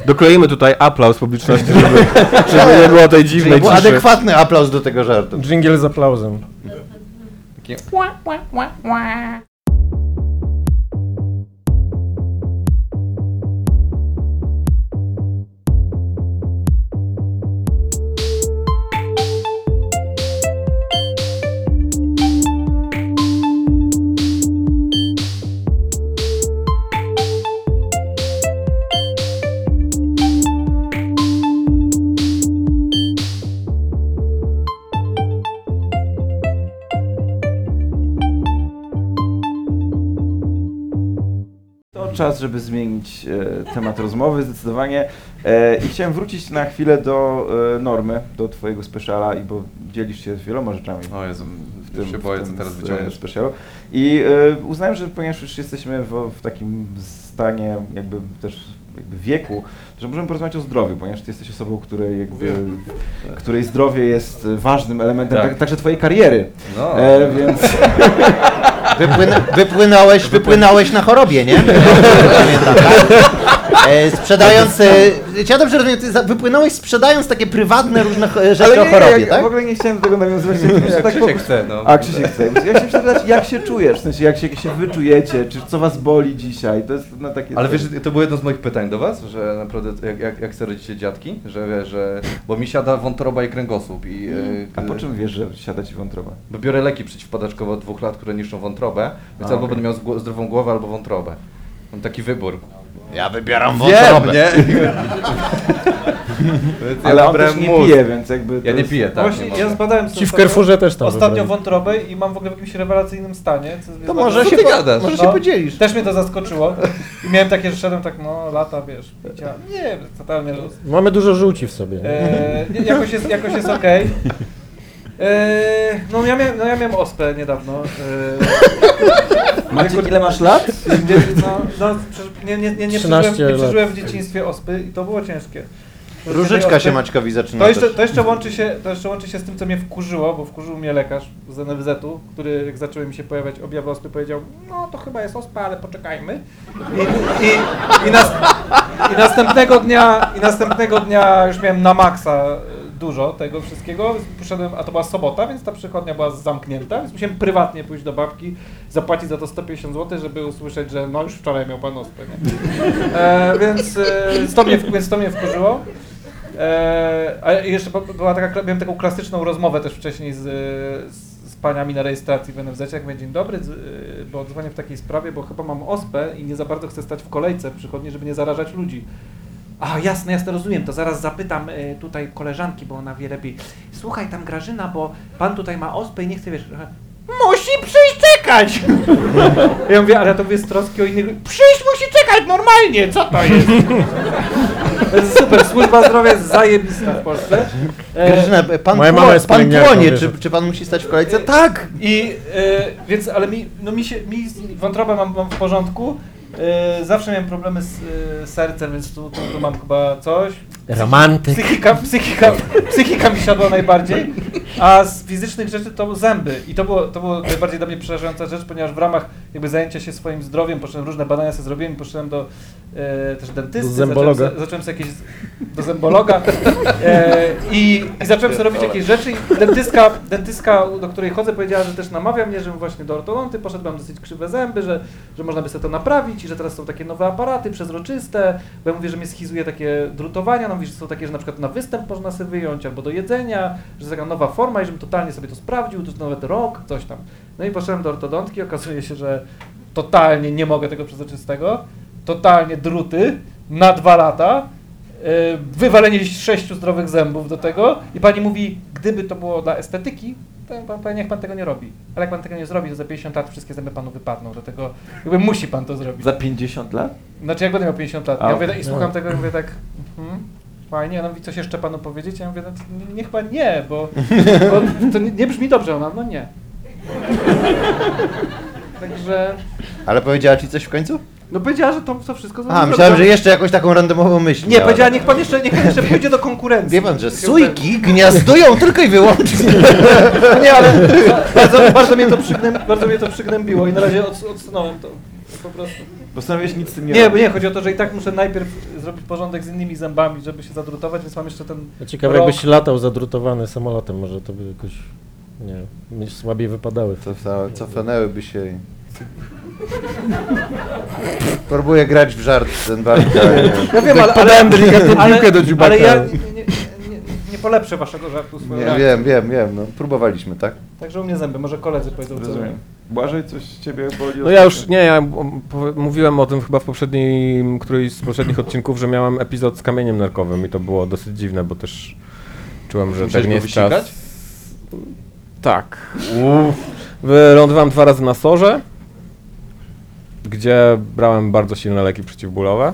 Speaker 6: Dokleimy tutaj aplauz publiczności, żeby, *laughs* żeby nie było tej
Speaker 2: Czyli
Speaker 6: dziwnej
Speaker 2: był
Speaker 6: ciszy.
Speaker 2: adekwatny aplauz do tego żartu.
Speaker 5: Dżingiel z aplauzem.
Speaker 3: Takie...
Speaker 1: czas, żeby zmienić e, temat rozmowy zdecydowanie. E, I chciałem wrócić na chwilę do e, normy, do twojego speciala, i bo dzielisz się wieloma rzeczami.
Speaker 3: O Jezu,
Speaker 1: w tym,
Speaker 3: się boję,
Speaker 1: w
Speaker 3: co
Speaker 1: tym
Speaker 3: teraz wyciągniesz.
Speaker 1: specialu. I uznałem, że ponieważ już jesteśmy w, w takim stanie jakby też jakby wieku, że możemy porozmawiać o zdrowiu, ponieważ ty jesteś osobą, której jakby, której zdrowie jest ważnym elementem
Speaker 3: Tak.
Speaker 1: tak. także twojej kariery.
Speaker 3: No.
Speaker 1: E, więc *laughs*
Speaker 2: Wypłyn wypłynąłeś, wypłynąłeś na chorobie, nie? *laughs* Pamiętam, tak? E, sprzedając, e, czy ja dobrze rozumiem, ty za- wypłynąłeś sprzedając takie prywatne różne cho- rzeczy o
Speaker 1: nie,
Speaker 2: chorobie,
Speaker 1: ja,
Speaker 2: tak?
Speaker 1: w ogóle nie chciałem do tego nawiązywać. *laughs*
Speaker 3: Jak
Speaker 1: tak
Speaker 3: Krzysiek
Speaker 1: po-
Speaker 3: chce, no.
Speaker 1: A Krzysiek chce. Ja się zapytać, jak się czujesz, w sensie jak się, jak się wyczujecie, czy co was boli dzisiaj, to jest na takie...
Speaker 3: Ale wiesz, to było jedno z moich pytań do was, że naprawdę jak, jak, jak sobie rodzicie dziadki, że wiesz, że... Bo mi siada wątroba i kręgosłup i... e,
Speaker 1: A po czym wiesz, że siada ci wątroba?
Speaker 3: Bo biorę leki przeciwpadaczkowe od dwóch lat, które niszczą wątrobę, więc
Speaker 1: A,
Speaker 3: albo
Speaker 1: okej.
Speaker 3: będę miał zgło- zdrową głowę, albo wątrobę. Mam taki wybór.
Speaker 2: Ja wybieram
Speaker 3: Wiem,
Speaker 2: wątrobę.
Speaker 3: nie? *laughs* Więc ja
Speaker 1: Ale on
Speaker 3: wybrałem
Speaker 1: też nie
Speaker 3: mózg.
Speaker 1: pije, więc jakby... to
Speaker 3: Ja nie
Speaker 1: jest-
Speaker 3: piję, tak.
Speaker 4: Właśnie
Speaker 3: nie
Speaker 4: ja
Speaker 3: mogę.
Speaker 4: zbadałem sobie
Speaker 5: Ci w Carrefourze też tam
Speaker 4: Ostatnio
Speaker 5: wybrali.
Speaker 4: wątrobę i mam w ogóle w jakimś rewelacyjnym stanie. Co jest
Speaker 2: To
Speaker 4: bardzo-
Speaker 2: może
Speaker 3: Co
Speaker 2: się,
Speaker 3: ty
Speaker 2: po,
Speaker 3: gadasz?
Speaker 2: może
Speaker 4: No.
Speaker 2: się podzielisz.
Speaker 4: Też mnie to zaskoczyło. I miałem takie, że szedłem tak, no lata, wiesz, picia. Nie, totalnie luz.
Speaker 5: Mamy dużo żółci w sobie. nie?
Speaker 4: E, jakoś jest, jakoś jest okej. E, no, ja miałem, no ja miałem ospę niedawno. E,
Speaker 1: Macie, ile masz lat?
Speaker 4: nie, no, no, nie, nie, nie, nie,
Speaker 5: 13
Speaker 4: przeżyłem, nie
Speaker 5: lat.
Speaker 4: przeżyłem w dzieciństwie ospy i to było ciężkie.
Speaker 2: Różyczka się Maćkowi zaczyna
Speaker 4: To jeszcze, to, jeszcze łączy się, to jeszcze łączy się z tym, co mnie wkurzyło, bo wkurzył mnie lekarz z NFZ-u, który jak zaczęły mi się pojawiać objawy ospy, powiedział, no to chyba jest ospa, ale poczekajmy. I, i, i, nas, i następnego dnia, i następnego dnia już miałem na maksa dużo tego wszystkiego. Poszedłem, a to była sobota, więc ta przychodnia była zamknięta, więc musiałem prywatnie pójść do babki, zapłacić za to 150 zł, żeby usłyszeć, że no już wczoraj miał pan ospę? E, więc, e, to mnie, więc to mnie wkurzyło. E, a jeszcze była taka, miałem taką klasyczną rozmowę też wcześniej z, z, paniami na rejestracji w NFZ. Jak mówię, dzień dobry, y, bo dzwonię w takiej sprawie, bo chyba mam ospę i nie za bardzo chcę stać w kolejce w przychodni, żeby nie zarażać ludzi. A jasne, jasne, rozumiem, to zaraz zapytam y, tutaj koleżanki, bo ona wie lepiej. Słuchaj tam Grażyna, bo pan tutaj ma ospę i nie chce, wiesz, że- musi przyjść czekać! *laughs* Ja mówię, ale ja to mówię z troski o innych, przyjść musi czekać normalnie, co to jest? Jest super, służba zdrowia jest zajebista w Polsce. E,
Speaker 2: Grażyna, pan,
Speaker 5: Moja mama jest
Speaker 2: pan
Speaker 5: pielęgniarką,
Speaker 2: płonie,
Speaker 5: wiesz.
Speaker 2: czy, czy pan musi stać w kolejce? Tak!
Speaker 4: I e, więc, ale mi, no mi się, mi z- wątrobę mam, mam w porządku. E, zawsze miałem problemy z e, sercem, więc tu, tu, tu mam chyba coś.
Speaker 5: Romantyk.
Speaker 4: Psychika, psychika, psychika mi siadła najbardziej, a z fizycznych rzeczy to zęby. I to było, to było najbardziej dla mnie przerażająca rzecz, ponieważ w ramach jakby zajęcia się swoim zdrowiem, poszedłem różne badania sobie zrobiłem, poszedłem do e, też dentysty,
Speaker 5: Do zębologa.
Speaker 4: Zacząłem, se- zacząłem sobie jakieś, do zębologa e, i, i zacząłem sobie robić jakieś rzeczy. I dentystka, dentystka, do której chodzę, powiedziała, że też namawia mnie, żebym właśnie do ortodonty poszedł, mam dosyć krzywe zęby, że, że można by sobie to naprawić i że teraz są takie nowe aparaty przezroczyste, bo ja mówię, że mnie schizuje takie drutowania, no mówi, że są takie, że na przykład na występ można sobie wyjąć albo do jedzenia, że jest taka nowa forma i żebym totalnie sobie to sprawdził, to jest nawet rok, coś tam. No i poszedłem do ortodontki, okazuje się, że totalnie nie mogę tego przezroczystego, totalnie druty na dwa lata, yy, wywalenie sześciu zdrowych zębów do tego i pani mówi, gdyby to było dla estetyki, to pan, pan, niech pan tego nie robi. Ale jak pan tego nie zrobi, to za 50 lat wszystkie zęby panu wypadną, dlatego jakby musi pan to zrobić.
Speaker 1: Za 50 lat?
Speaker 4: Znaczy jak będę miał 50 lat.
Speaker 1: A,
Speaker 4: Ja mówię. I słucham tego i mówię tak, mhm, fajnie, ona mówi, coś jeszcze panu powiedzieć? Ja mówię, no, nie- niech pan nie, bo, bo to nie, nie brzmi dobrze. Ona, no nie. *laughs* Także
Speaker 2: Ale powiedziała ci coś w końcu?
Speaker 7: No powiedziała, że to, to wszystko
Speaker 2: A,
Speaker 7: zrobiła.
Speaker 2: myślałem, że jeszcze jakąś taką randomową myśl
Speaker 7: Nie,
Speaker 2: miała.
Speaker 7: powiedziała, niech pan jeszcze, niech pan jeszcze pójdzie do konkurencji.
Speaker 2: Wie pan, że sójki gniazdują *laughs* tylko i wyłącznie.
Speaker 4: Nie, ale bardzo, bardzo, mnie to przygnę, bardzo mnie to przygnębiło i na razie od, odsunąłem to. Po prostu.
Speaker 1: Postanowiłeś nic z tym nie
Speaker 4: Nie, bo nie, chodzi o to, że i tak muszę najpierw zrobić porządek z innymi zębami, żeby się zadrutować, więc mam jeszcze ten
Speaker 5: Ja Ciekawe,
Speaker 4: rok.
Speaker 5: jakbyś latał zadrutowany samolotem, może to by jakoś, nie wiem, słabiej wypadały.
Speaker 2: Cofa- Cofnęłyby się i... Próbuję grać w żart ten bardzo.
Speaker 4: Ja wiem, ale, ale,
Speaker 6: Podałem delikatną
Speaker 4: ale,
Speaker 6: piłkę do dziubaka.
Speaker 4: ale ja nie, nie, nie, polepszę waszego żartu swoją
Speaker 2: Nie,
Speaker 4: reakcją.
Speaker 2: wiem, wiem, wiem, no próbowaliśmy, tak?
Speaker 4: Także u mnie zęby, może koledzy powiedzą co.
Speaker 1: Rozumiem. Błażej, coś ciebie boli?
Speaker 6: No ja już, nie, ja mówiłem o tym chyba w poprzednim, którymś z poprzednich odcinków, że miałem epizod z kamieniem nerkowym i to było dosyć dziwne, bo też czułem, że
Speaker 3: Musiałeś
Speaker 6: tak nie
Speaker 3: go
Speaker 6: jest czas.
Speaker 3: wysikać?
Speaker 6: Tak. Wylądowałem dwa razy na sorze, gdzie brałem bardzo silne leki przeciwbólowe.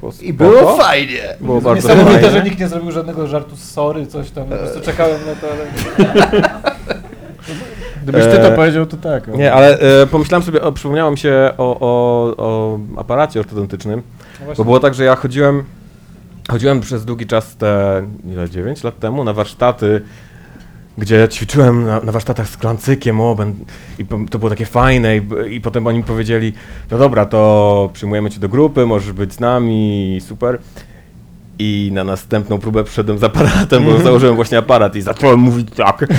Speaker 6: Było
Speaker 2: I
Speaker 6: spoko.
Speaker 2: było fajnie!
Speaker 6: Było bardzo
Speaker 4: Niesamowite, że nikt nie zrobił żadnego żartu z sorry, coś tam, po prostu czekałem na to, ale... *laughs*
Speaker 5: Gdybyś ty to
Speaker 6: Eee,
Speaker 5: powiedział, to tak.
Speaker 6: Nie, ale e, pomyślałem sobie, o, przypomniało mi się o, o, o aparacie ortodontycznym,
Speaker 4: No
Speaker 6: bo było tak, że ja chodziłem, chodziłem przez długi czas, te, ile, 9 lat temu, na warsztaty, gdzie ćwiczyłem na, na warsztatach z klancykiem, o, ben, i to było takie fajne, i, i potem oni mi powiedzieli, no dobra, to przyjmujemy cię do grupy, możesz być z nami, super. I na następną próbę przyszedłem z aparatem, bo założyłem właśnie aparat i zacząłem mówić tak. *laughs*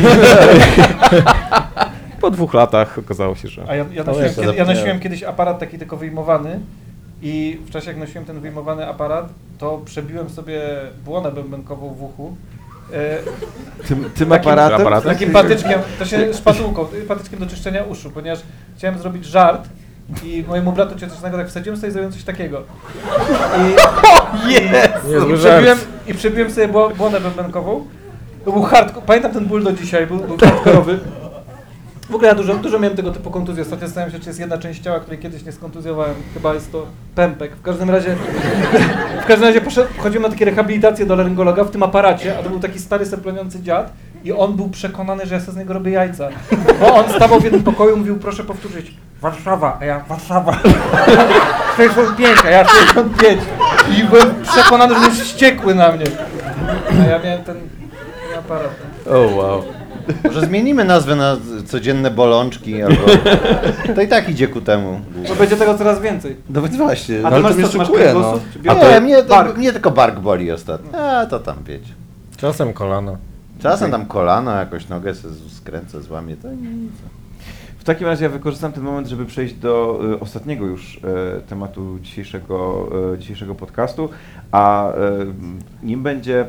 Speaker 6: po dwóch latach okazało się, że...
Speaker 4: A ja, ja, nosiłem, kiedy, ja nosiłem kiedyś aparat taki tylko wyjmowany i w czasie jak nosiłem ten wyjmowany aparat, to przebiłem sobie błonę bębenkową w uchu.
Speaker 1: Tym, tym
Speaker 4: Takim-
Speaker 1: aparatem?
Speaker 6: aparatem?
Speaker 4: takim patyczkiem, to się szpatułką, patyczkiem do czyszczenia uszu, ponieważ chciałem zrobić żart i mojemu bratu ciotecznego tak wsadziłem sobie i zrobiłem coś takiego. I, i,
Speaker 5: Niezły
Speaker 4: i,
Speaker 5: żart.
Speaker 4: przebiłem, I przebiłem sobie bło- błonę bębenkową. To był hardcore, pamiętam ten ból do dzisiaj, był, był hardkorowy. W ogóle ja dużo, dużo miałem tego typu kontuzji. Ostatnio zastanawiam się, czy jest jedna część ciała, której kiedyś nie skontuzjowałem. Chyba jest to pępek. W każdym razie, *laughs* w każdym razie poszedł, chodziłem na takie rehabilitacje do laryngologa w tym aparacie, a to był taki stary, sepleniący dziad i on był przekonany, że ja sobie z niego robię jajca. Bo on stawał w jednym pokoju i mówił, proszę powtórzyć, Warszawa, a ja Warszawa. *laughs* 65, a ja 65. I byłem przekonany, że jest wściekły na mnie. A ja miałem ten, ten aparat.
Speaker 3: O wow.
Speaker 2: Może zmienimy nazwę na codzienne bolączki albo... To i tak idzie ku temu.
Speaker 4: Bo będzie tego coraz więcej.
Speaker 2: No więc właśnie.
Speaker 3: Ale to mnie szokuje, no.
Speaker 2: A
Speaker 3: A
Speaker 2: nie,
Speaker 3: to-
Speaker 2: mnie, to,
Speaker 4: bark.
Speaker 2: mnie tylko bark boli ostatnio. A, to tam wiecie.
Speaker 5: Czasem kolano.
Speaker 2: Czasem tam kolano, jakoś nogę sobie skręcę, złamię, to nic.
Speaker 1: W takim razie ja wykorzystam ten moment, żeby przejść do e, ostatniego już e, tematu dzisiejszego, e, dzisiejszego podcastu, a e, nim będzie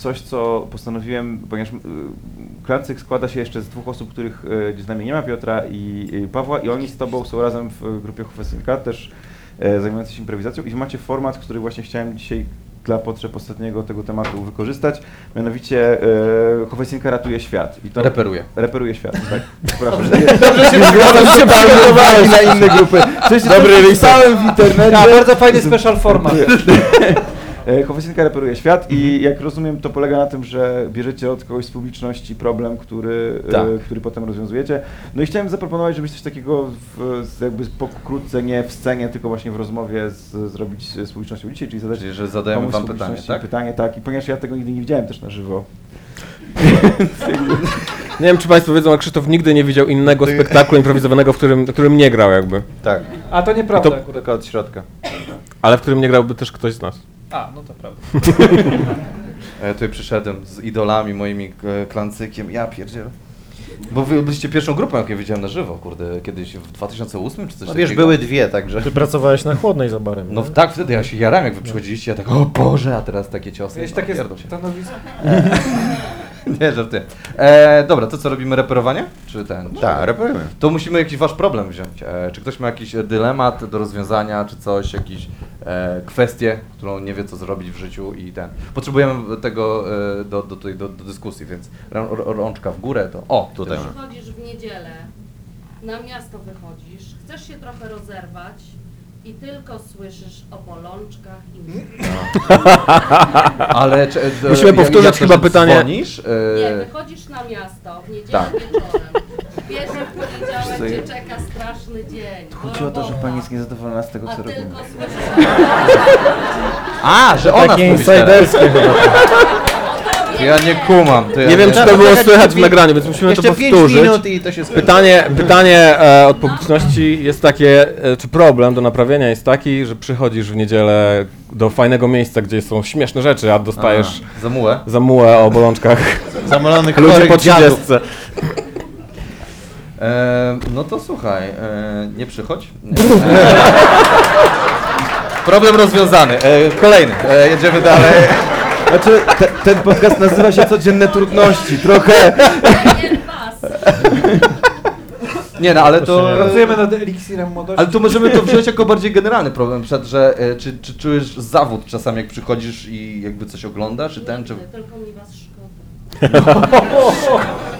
Speaker 1: coś, co postanowiłem, ponieważ e, Klancyk składa się jeszcze z dwóch osób, których e, z nami nie ma, Piotra i, Pawła i oni z Tobą są razem w grupie Hufesinka, też e, zajmujący się improwizacją i macie format, który właśnie chciałem dzisiaj dla potrzeb ostatniego tego tematu wykorzystać, mianowicie e, Hufesinka ratuje świat. I to
Speaker 3: Reperuje.
Speaker 1: Reperuje świat, tak. *laughs* Przepraszam.
Speaker 6: Zgadzam się bardzo
Speaker 1: na inne grupy.
Speaker 6: Dobry
Speaker 1: pisałem w internecie.
Speaker 4: Ja, bardzo fajny special format.
Speaker 1: E, Hofesinka reperuje świat i jak rozumiem to polega na tym, że bierzecie od kogoś z publiczności problem, który, e,
Speaker 3: Tak.
Speaker 1: który potem rozwiązujecie. No i chciałem zaproponować, żebyś coś takiego w, jakby pokrótce, nie w scenie, tylko właśnie w rozmowie z, zrobić z publicznością dzisiaj, czyli zadać
Speaker 3: Czyli, że zadajemy wam pytanie, tak?
Speaker 1: Pytanie, tak. I ponieważ ja tego nigdy nie widziałem też na żywo.
Speaker 6: Nie wiem, czy Państwo wiedzą, ale Krzysztof nigdy nie widział innego spektaklu improwizowanego, w którym, w którym nie grał jakby.
Speaker 2: Tak,
Speaker 4: A to nieprawda
Speaker 6: To-
Speaker 4: akurat.
Speaker 2: tylko od środka.
Speaker 6: Ale w którym nie grałby też ktoś z nas.
Speaker 4: A, no to prawda. *laughs*
Speaker 3: A ja tutaj przyszedłem z idolami moimi klancykiem. Ja pierdzielę. Bo wy byliście pierwszą grupą, jaką ja widziałem na żywo, kurde, kiedyś w 2008 czy coś
Speaker 2: No wiesz, były dwie, także...
Speaker 5: Ty pracowałeś na chłodnej za barem.
Speaker 3: No
Speaker 5: nie?
Speaker 3: tak, wtedy ja się jarałem, jak wy przychodziliście, ja tak, o Boże, a teraz takie ciosy.
Speaker 4: Miałeś
Speaker 3: no,
Speaker 4: takie stanowisko. *laughs* *laughs*
Speaker 3: Nie, żartuję. E, dobra, to co robimy, reperowanie? Czy ten?
Speaker 2: Tak, reperujemy.
Speaker 3: To musimy jakiś wasz problem wziąć. E, czy ktoś ma jakiś e, dylemat do rozwiązania, czy coś, jakąś e, kwestię, którą nie wie co zrobić w życiu i ten. Potrzebujemy tego e, do, do, do, do dyskusji, więc rą, rą- rączka w górę to. O,
Speaker 2: Tutaj.
Speaker 8: Wychodzisz w niedzielę, na miasto wychodzisz, chcesz się trochę rozerwać i tylko słyszysz o bolączkach i
Speaker 3: Ale *laughs* czy, e,
Speaker 6: Musimy
Speaker 3: jak-
Speaker 6: powtórzyć
Speaker 3: jak to,
Speaker 6: chyba
Speaker 3: że
Speaker 6: pytanie.
Speaker 3: Dzwonisz,
Speaker 8: Nie,
Speaker 3: e,
Speaker 8: wychodzisz na miasto w niedzielę
Speaker 3: tak.
Speaker 8: wieczorem Wiesz, że w poniedziałek
Speaker 1: Co
Speaker 8: cię czeka straszny dzień.
Speaker 1: Chodzi o to, że pani jest niezadowolona z tego,
Speaker 8: A
Speaker 1: co robimy.
Speaker 8: tylko słyszysz
Speaker 3: A, że ona
Speaker 5: Takie
Speaker 3: mówi teraz.
Speaker 5: insiderskie chyba. *laughs*
Speaker 3: Ja nie kumam. To ja
Speaker 6: Nie wiem, czy to było słychać w nagraniu, więc musimy to
Speaker 2: Jeszcze 5
Speaker 6: powtórzyć.
Speaker 2: minut i to się skończy.
Speaker 6: Pytanie, pytanie e, od publiczności jest takie, e, czy problem do naprawienia jest taki, że przychodzisz w niedzielę do fajnego miejsca, gdzie są śmieszne rzeczy, a dostajesz
Speaker 3: A, Zamułę.
Speaker 6: zamułę o bolączkach
Speaker 2: Zamalonych *laughs*
Speaker 6: ludzi
Speaker 2: chorych
Speaker 6: po
Speaker 2: dziadów.
Speaker 6: 30.
Speaker 3: E, no to słuchaj, e, nie przychodź. Nie. *laughs* Problem rozwiązany. E, kolejny. E, jedziemy dalej.
Speaker 1: Znaczy, te, ten podcast nazywa się Codzienne Trudności. Trochę...
Speaker 8: nie
Speaker 3: no, ale to...
Speaker 4: Pracujemy nad eliksirem młodości.
Speaker 3: Ale to możemy to wziąć jako bardziej generalny problem, przed, że e, czy, czy czujesz zawód czasami, jak przychodzisz i jakby coś oglądasz, czy ten, czy...
Speaker 8: Tylko mi was szkoda. *laughs* *laughs*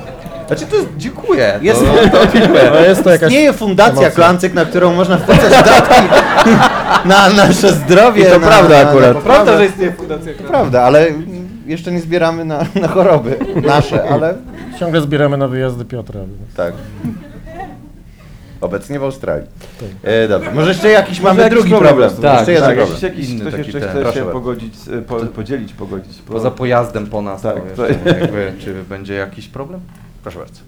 Speaker 3: Znaczy to jest, dziękuję.
Speaker 2: Jest-
Speaker 3: to, to dziękuję.
Speaker 5: No jest to jakaś
Speaker 2: Istnieje fundacja
Speaker 5: emocja.
Speaker 2: Klancyk, na którą można wpłacać datki na nasze zdrowie.
Speaker 6: I to
Speaker 2: na,
Speaker 6: prawda
Speaker 2: na,
Speaker 6: akurat.
Speaker 2: Na,
Speaker 4: Prawda, że istnieje fundacja.
Speaker 2: To prawda, ale jeszcze nie zbieramy na, na choroby nasze, ale
Speaker 5: Ciągle zbieramy na wyjazdy Piotra. więc-
Speaker 2: tak. Obecnie w Australii. E, dobrze, może jeszcze jakiś mamy
Speaker 1: jakiś
Speaker 2: drugi
Speaker 1: problem
Speaker 2: problem.
Speaker 3: Tak,
Speaker 2: jeszcze jeden
Speaker 3: tak,
Speaker 2: problem.
Speaker 1: Jakiś,
Speaker 3: Inny
Speaker 1: ktoś jeszcze
Speaker 3: ten.
Speaker 1: chce
Speaker 2: Proszę
Speaker 1: się pogodzić, po, podzielić, pogodzić. Po...
Speaker 3: Poza pojazdem po nas,
Speaker 1: Tak,
Speaker 3: to,
Speaker 1: to-
Speaker 3: jeszcze, jakby, czy będzie jakiś problem?
Speaker 2: Proszę bardzo.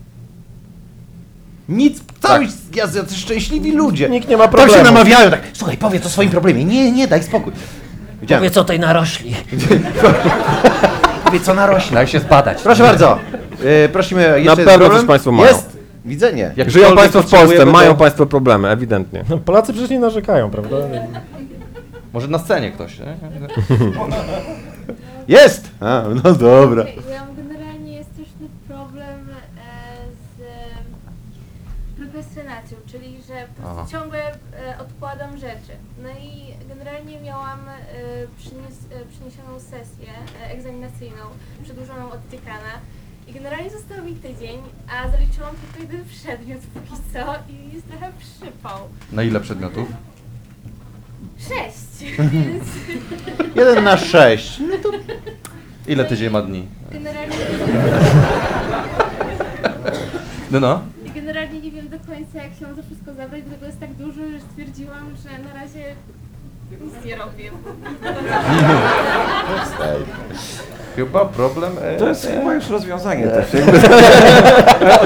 Speaker 2: Nic, cały jacy szczęśliwi ludzie.
Speaker 5: Nikt nie ma
Speaker 2: Tam się
Speaker 5: problemu.
Speaker 2: namawiają tak, słuchaj, powiedz o swoim problemie. Nie, nie, daj spokój. Widziałem.
Speaker 5: Powiedz o tej narośli. *laughs*
Speaker 2: Powiedz co narośnie.
Speaker 3: Daj się zbadać.
Speaker 2: Proszę bardzo. E, prosimy, jeszcze jest
Speaker 6: pewno
Speaker 2: problem?
Speaker 6: coś państwo mają.
Speaker 2: Jest. Widzenie.
Speaker 3: Jak
Speaker 6: Żyją Państwo w Polsce, mają
Speaker 3: to-
Speaker 6: Państwo problemy, ewidentnie.
Speaker 5: No, Polacy przecież nie narzekają, prawda?
Speaker 3: Może na scenie ktoś, nie? *laughs*
Speaker 2: Jest! A, no dobra.
Speaker 9: Ja mam generalnie jest straszny problem e, z e, prokrastynacją, czyli że po prostu
Speaker 3: Aha.
Speaker 9: ciągle e, odkładam rzeczy. No i generalnie miałam e, przynies, e, przyniesioną sesję egzaminacyjną, przedłużoną od dziekana. I generalnie został mi tydzień, a zaliczyłam tylko jeden przedmiot póki co i jest trochę przypał.
Speaker 3: Na ile przedmiotów?
Speaker 9: Sześć! *laughs* Więc
Speaker 2: Jeden na sześć. No to
Speaker 3: Ile tydzień ma dni?
Speaker 9: generalnie,
Speaker 3: No no.
Speaker 9: Generalnie nie wiem do końca, jak się mam za wszystko zabrać, bo tego jest tak dużo, że stwierdziłam, że na razie nic nie robię.
Speaker 3: Chyba problem... E,
Speaker 1: To jest chyba już rozwiązanie też.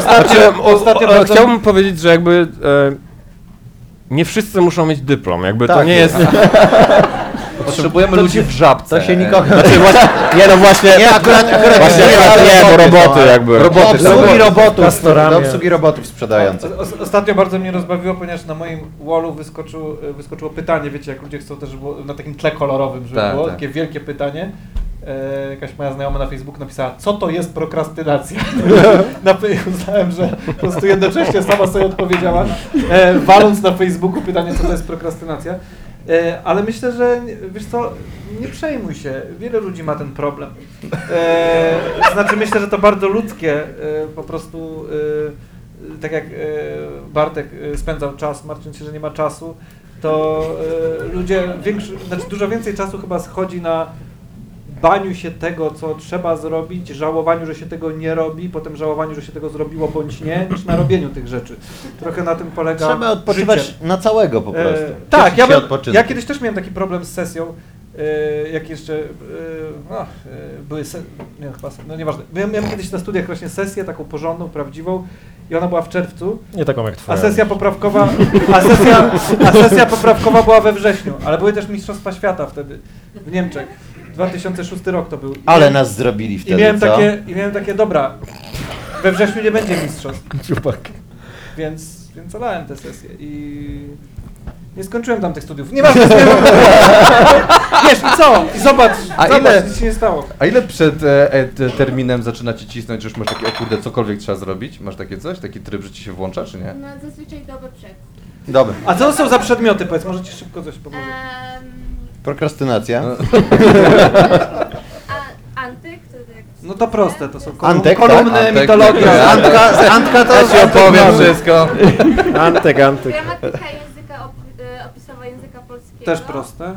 Speaker 6: Znaczy, *laughs* o, o, chciałbym powiedzieć, że jakby e, nie wszyscy muszą mieć dyplom, jakby to
Speaker 2: Tak
Speaker 6: nie
Speaker 2: jest. *laughs*
Speaker 3: Potrzebujemy ludzi w żabce.
Speaker 2: to się nikogo...
Speaker 6: Znaczy, właśnie, nie no właśnie,
Speaker 2: Nie, akurat, akurat
Speaker 6: właśnie
Speaker 2: nie,
Speaker 6: nie, bo roboty
Speaker 2: no,
Speaker 6: jakby.
Speaker 2: Do obsługi robotów, do obsługi robotów sprzedających.
Speaker 4: Ostatnio bardzo mnie rozbawiło, ponieważ na moim wallu wyskoczył, e, wyskoczyło pytanie, wiecie, jak ludzie chcą też żeby było na takim tle kolorowym, żeby
Speaker 3: Tak,
Speaker 4: było
Speaker 3: tak.
Speaker 4: takie wielkie pytanie. E, jakaś moja znajoma na Facebooku napisała, co to jest prokrastynacja? *laughs* na, uznałem, że po prostu jednocześnie sama sobie odpowiedziała, e, waląc na Facebooku pytanie, co to jest prokrastynacja. E, ale myślę, że wiesz co, nie przejmuj się, wiele ludzi ma ten problem. E, *laughs* znaczy myślę, że to bardzo ludzkie, e, po prostu tak jak Bartek spędzał czas, martwiąc się, że nie ma czasu, to ludzie większy, znaczy dużo więcej czasu chyba schodzi na baniu się tego, co trzeba zrobić, żałowaniu, że się tego nie robi, potem żałowaniu, że się tego zrobiło bądź nie, niż na robieniu tych rzeczy. Trochę na tym polega
Speaker 2: Trzeba odpoczywać
Speaker 4: życie.
Speaker 2: na całego po prostu.
Speaker 4: E, tak, ja, bym, ja kiedyś też miałem taki problem z sesją, e, jak jeszcze e, no, e, były, se, nie, chyba, no nieważne, miałem, miałem kiedyś na studiach właśnie sesję taką porządną, prawdziwą i ona była w czerwcu,
Speaker 5: Nie taką jak
Speaker 4: a
Speaker 5: twoja.
Speaker 4: sesja poprawkowa, a sesja, a sesja poprawkowa była we wrześniu, ale były też Mistrzostwa Świata wtedy w Niemczech. 2006 rok to był. I
Speaker 2: Ale
Speaker 4: miałem-
Speaker 2: nas zrobili
Speaker 4: I
Speaker 2: wtedy,
Speaker 4: miałem,
Speaker 2: co?
Speaker 4: takie, I miałem takie, dobra, we wrześniu nie będzie mistrzostw. *laughs*
Speaker 5: Ciupak.
Speaker 4: Więc, więc olałem tę sesję i nie skończyłem tam tych studiów. Nieważne, nie Wiesz, i co? I zobacz,
Speaker 3: A
Speaker 4: zobacz,
Speaker 3: ile-
Speaker 4: nic się nie stało.
Speaker 3: A ile przed e, e, t- terminem zaczyna ci cisnąć, że już masz takie, o kurde, cokolwiek trzeba zrobić? Masz takie coś? Taki tryb, że ci się włącza, czy nie?
Speaker 9: No zazwyczaj dobę przed.
Speaker 2: Dobra.
Speaker 4: A co to są za przedmioty, powiedz, może ci szybko coś pomogę.
Speaker 9: Um,
Speaker 2: Prokrastynacja.
Speaker 3: No. *laughs*
Speaker 9: a, antyk.
Speaker 4: No to proste, to są kolumny,
Speaker 2: Antek,
Speaker 4: kolumny
Speaker 2: tak?
Speaker 3: Antek.
Speaker 4: mitologia.
Speaker 2: Antka, Antka to...
Speaker 3: Ja ci opowiem wszystko.
Speaker 5: Antyk, antyk.
Speaker 9: Gramatyka języka op- e, opisowa języka polskiego.
Speaker 4: Też proste.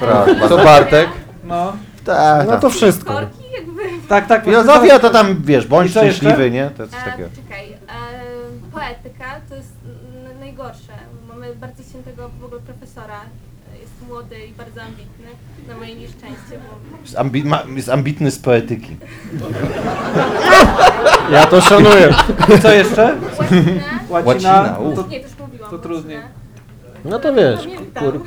Speaker 2: Prawda.
Speaker 3: Co Bartek?
Speaker 4: No,
Speaker 2: Tak,
Speaker 5: No
Speaker 2: tak.
Speaker 5: to wszystko.
Speaker 9: Korki jakby...
Speaker 4: tak, tak.
Speaker 2: Filozofia to tam, wiesz, bądź szczęśliwy, nie? To coś
Speaker 9: E,
Speaker 2: takiego.
Speaker 9: czekaj. em, poetyka to jest najgorsze. Mamy bardzo świętego w ogóle profesora. Jest młody i bardzo ambitny, na moje nieszczęście, bo
Speaker 2: Jest, ambi ma, jest ambitny z poetyki. *laughs*
Speaker 5: Ja to szanuję.
Speaker 4: Co jeszcze?
Speaker 9: łacinę.
Speaker 3: Łacina,
Speaker 4: No to,
Speaker 9: Nie, to już mówiłam.
Speaker 4: to trudniej.
Speaker 5: No to wiesz,
Speaker 9: Pamiętam.
Speaker 5: kur...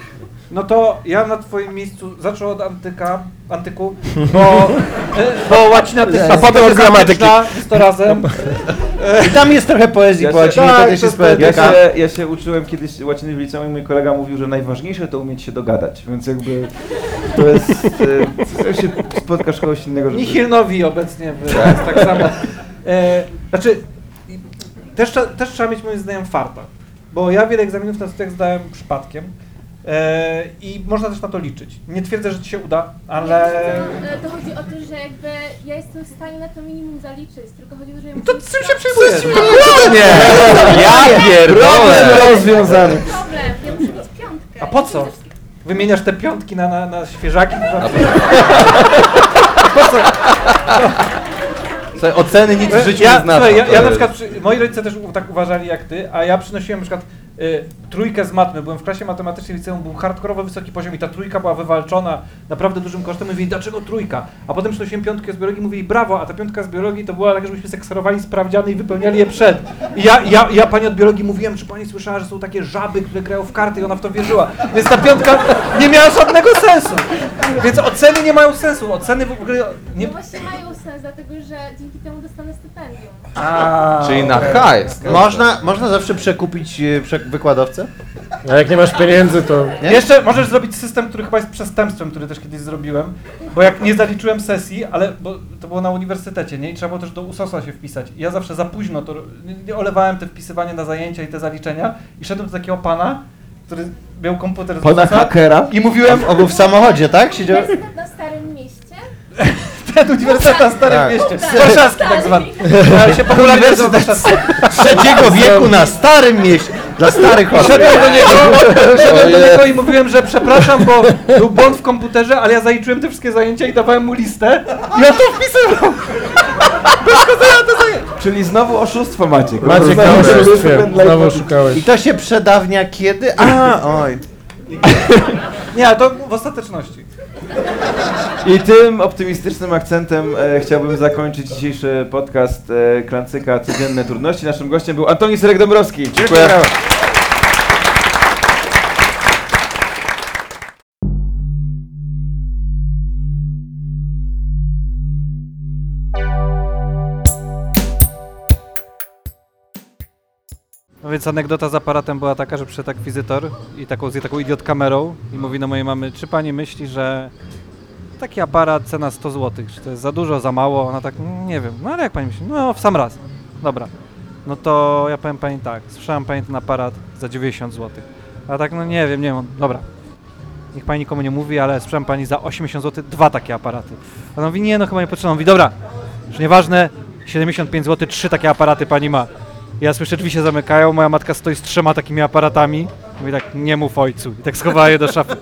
Speaker 4: no to ja na twoim miejscu zaczął od antyka, antyku, bo, *laughs* e, bo łacina to jest
Speaker 6: A potem od gramatyki.
Speaker 4: Jest to razem.
Speaker 2: I tam jest trochę poezji
Speaker 1: Ja
Speaker 2: po łacinie,
Speaker 4: tak,
Speaker 2: to
Speaker 4: to
Speaker 2: też jest poetyka.
Speaker 1: Ja się, ja się uczyłem kiedyś łaciny w liceum i mój kolega mówił, że najważniejsze to umieć się dogadać, więc jakby to jest, e, jak się spotkasz kogoś innego, żeby...
Speaker 4: Nihilnowi obecnie w, jest tak samo. E, znaczy, też, też trzeba mieć moim zdaniem farta, bo ja wiele egzaminów na studiach zdałem przypadkiem e, i można też na to liczyć. Nie twierdzę, że ci się uda, ale...
Speaker 9: To, to chodzi o to, że jakby ja jestem w stanie na to minimum zaliczyć, tylko chodzi o to, że ja
Speaker 4: To czym się przejmujesz?
Speaker 3: Nie! Ja pierdolę!
Speaker 1: rozwiązany.
Speaker 9: Problem, ja muszę mieć piątkę.
Speaker 4: A po co? Wymieniasz te piątki na, na, na świeżaki?
Speaker 3: Słuchaj, oceny nic w życiu
Speaker 4: ja,
Speaker 3: nie znaczą.
Speaker 4: słuchaj, ja, ja na przykład, przy, moi rodzice też tak uważali jak ty, a ja przynosiłem na przykład y, trójkę z matmy, byłem w klasie matematycznej liceum, był hardkorowo wysoki poziom i ta trójka była wywalczona naprawdę dużym kosztem, mówili dlaczego trójka? A potem przynosiłem piątkę z biologii i mówili brawo, a ta piątka z biologii to była tak, żebyśmy sekserowali sprawdziany i wypełniali je przed. I ja, ja, ja pani od biologii mówiłem, czy pani słyszała, że są takie żaby, które grają w karty i ona w to wierzyła. Więc ta piątka nie miała żadnego sensu. Więc oceny nie mają sensu, oceny w ogóle nie...
Speaker 9: No właśnie mają sens, dlatego że dzięki temu dostanę stypendium.
Speaker 4: A,
Speaker 3: Czyli na hajs.
Speaker 2: Można, można zawsze przekupić e, prze
Speaker 5: A jak nie masz pieniędzy, to...
Speaker 2: Nie?
Speaker 4: Jeszcze możesz zrobić system, który chyba jest przestępstwem, który też kiedyś zrobiłem, bo jak nie zaliczyłem sesji, ale bo to było na uniwersytecie, nie? I trzeba było też do USOS-a się wpisać. I ja zawsze za późno to nie, olewałem te wpisywanie na zajęcia i te zaliczenia i szedłem do takiego pana, który miał komputer z
Speaker 1: Pana
Speaker 4: USOS-a
Speaker 1: hakera?
Speaker 4: i mówiłem,
Speaker 2: był w samochodzie, tak? Siedział...
Speaker 9: Na Starym Mieście. *laughs*
Speaker 4: ten uniwersytet na Starym
Speaker 2: Tak.
Speaker 4: Mieście, warszawski tak zwany. Ja się popularnie nazywa warszawski.
Speaker 2: trzeciego wieku na starym mieście. Dla starych osób.
Speaker 4: Szedłem do niego, szedłem do niego i mówiłem, że przepraszam, bo był błąd w komputerze, ale ja zaliczyłem te wszystkie zajęcia i dawałem mu listę i on to wpisywał.
Speaker 1: Czyli znowu oszustwo Maciek.
Speaker 5: Maciek na oszustwie, znowu szukałeś.
Speaker 2: I to się przedawnia kiedy? A, oj.
Speaker 4: Nie, ale to w ostateczności.
Speaker 1: I tym optymistycznym akcentem e, chciałbym zakończyć dzisiejszy podcast e, Klancyka Codzienne Trudności. Naszym gościem był Antoni Serek-Dąbrowski. Dziękuję.
Speaker 4: No więc anegdota z aparatem była taka, że przyszedł akwizytor i taką, z taką idiot kamerą i mówi do mojej mamy, czy pani myśli, że taki aparat cena 100 zł, czy to jest za dużo, za mało? Ona tak, "Mm, nie wiem, no ale jak pani myśli? No w sam raz. Dobra. No to ja powiem pani tak, słyszałem pani ten aparat za 90 zł. A tak, no nie wiem, nie wiem, dobra. Niech pani nikomu nie mówi, ale sprzedam pani za 80 zł dwa takie aparaty. A ona mówi, nie no chyba nie potrzeba. On mówi, dobra, już nieważne, 75 zł, trzy takie aparaty pani ma. Ja słyszę, drzwi się zamykają, moja matka stoi z trzema takimi aparatami. Mówi tak, nie mów ojcu. I tak schowała je do szafy.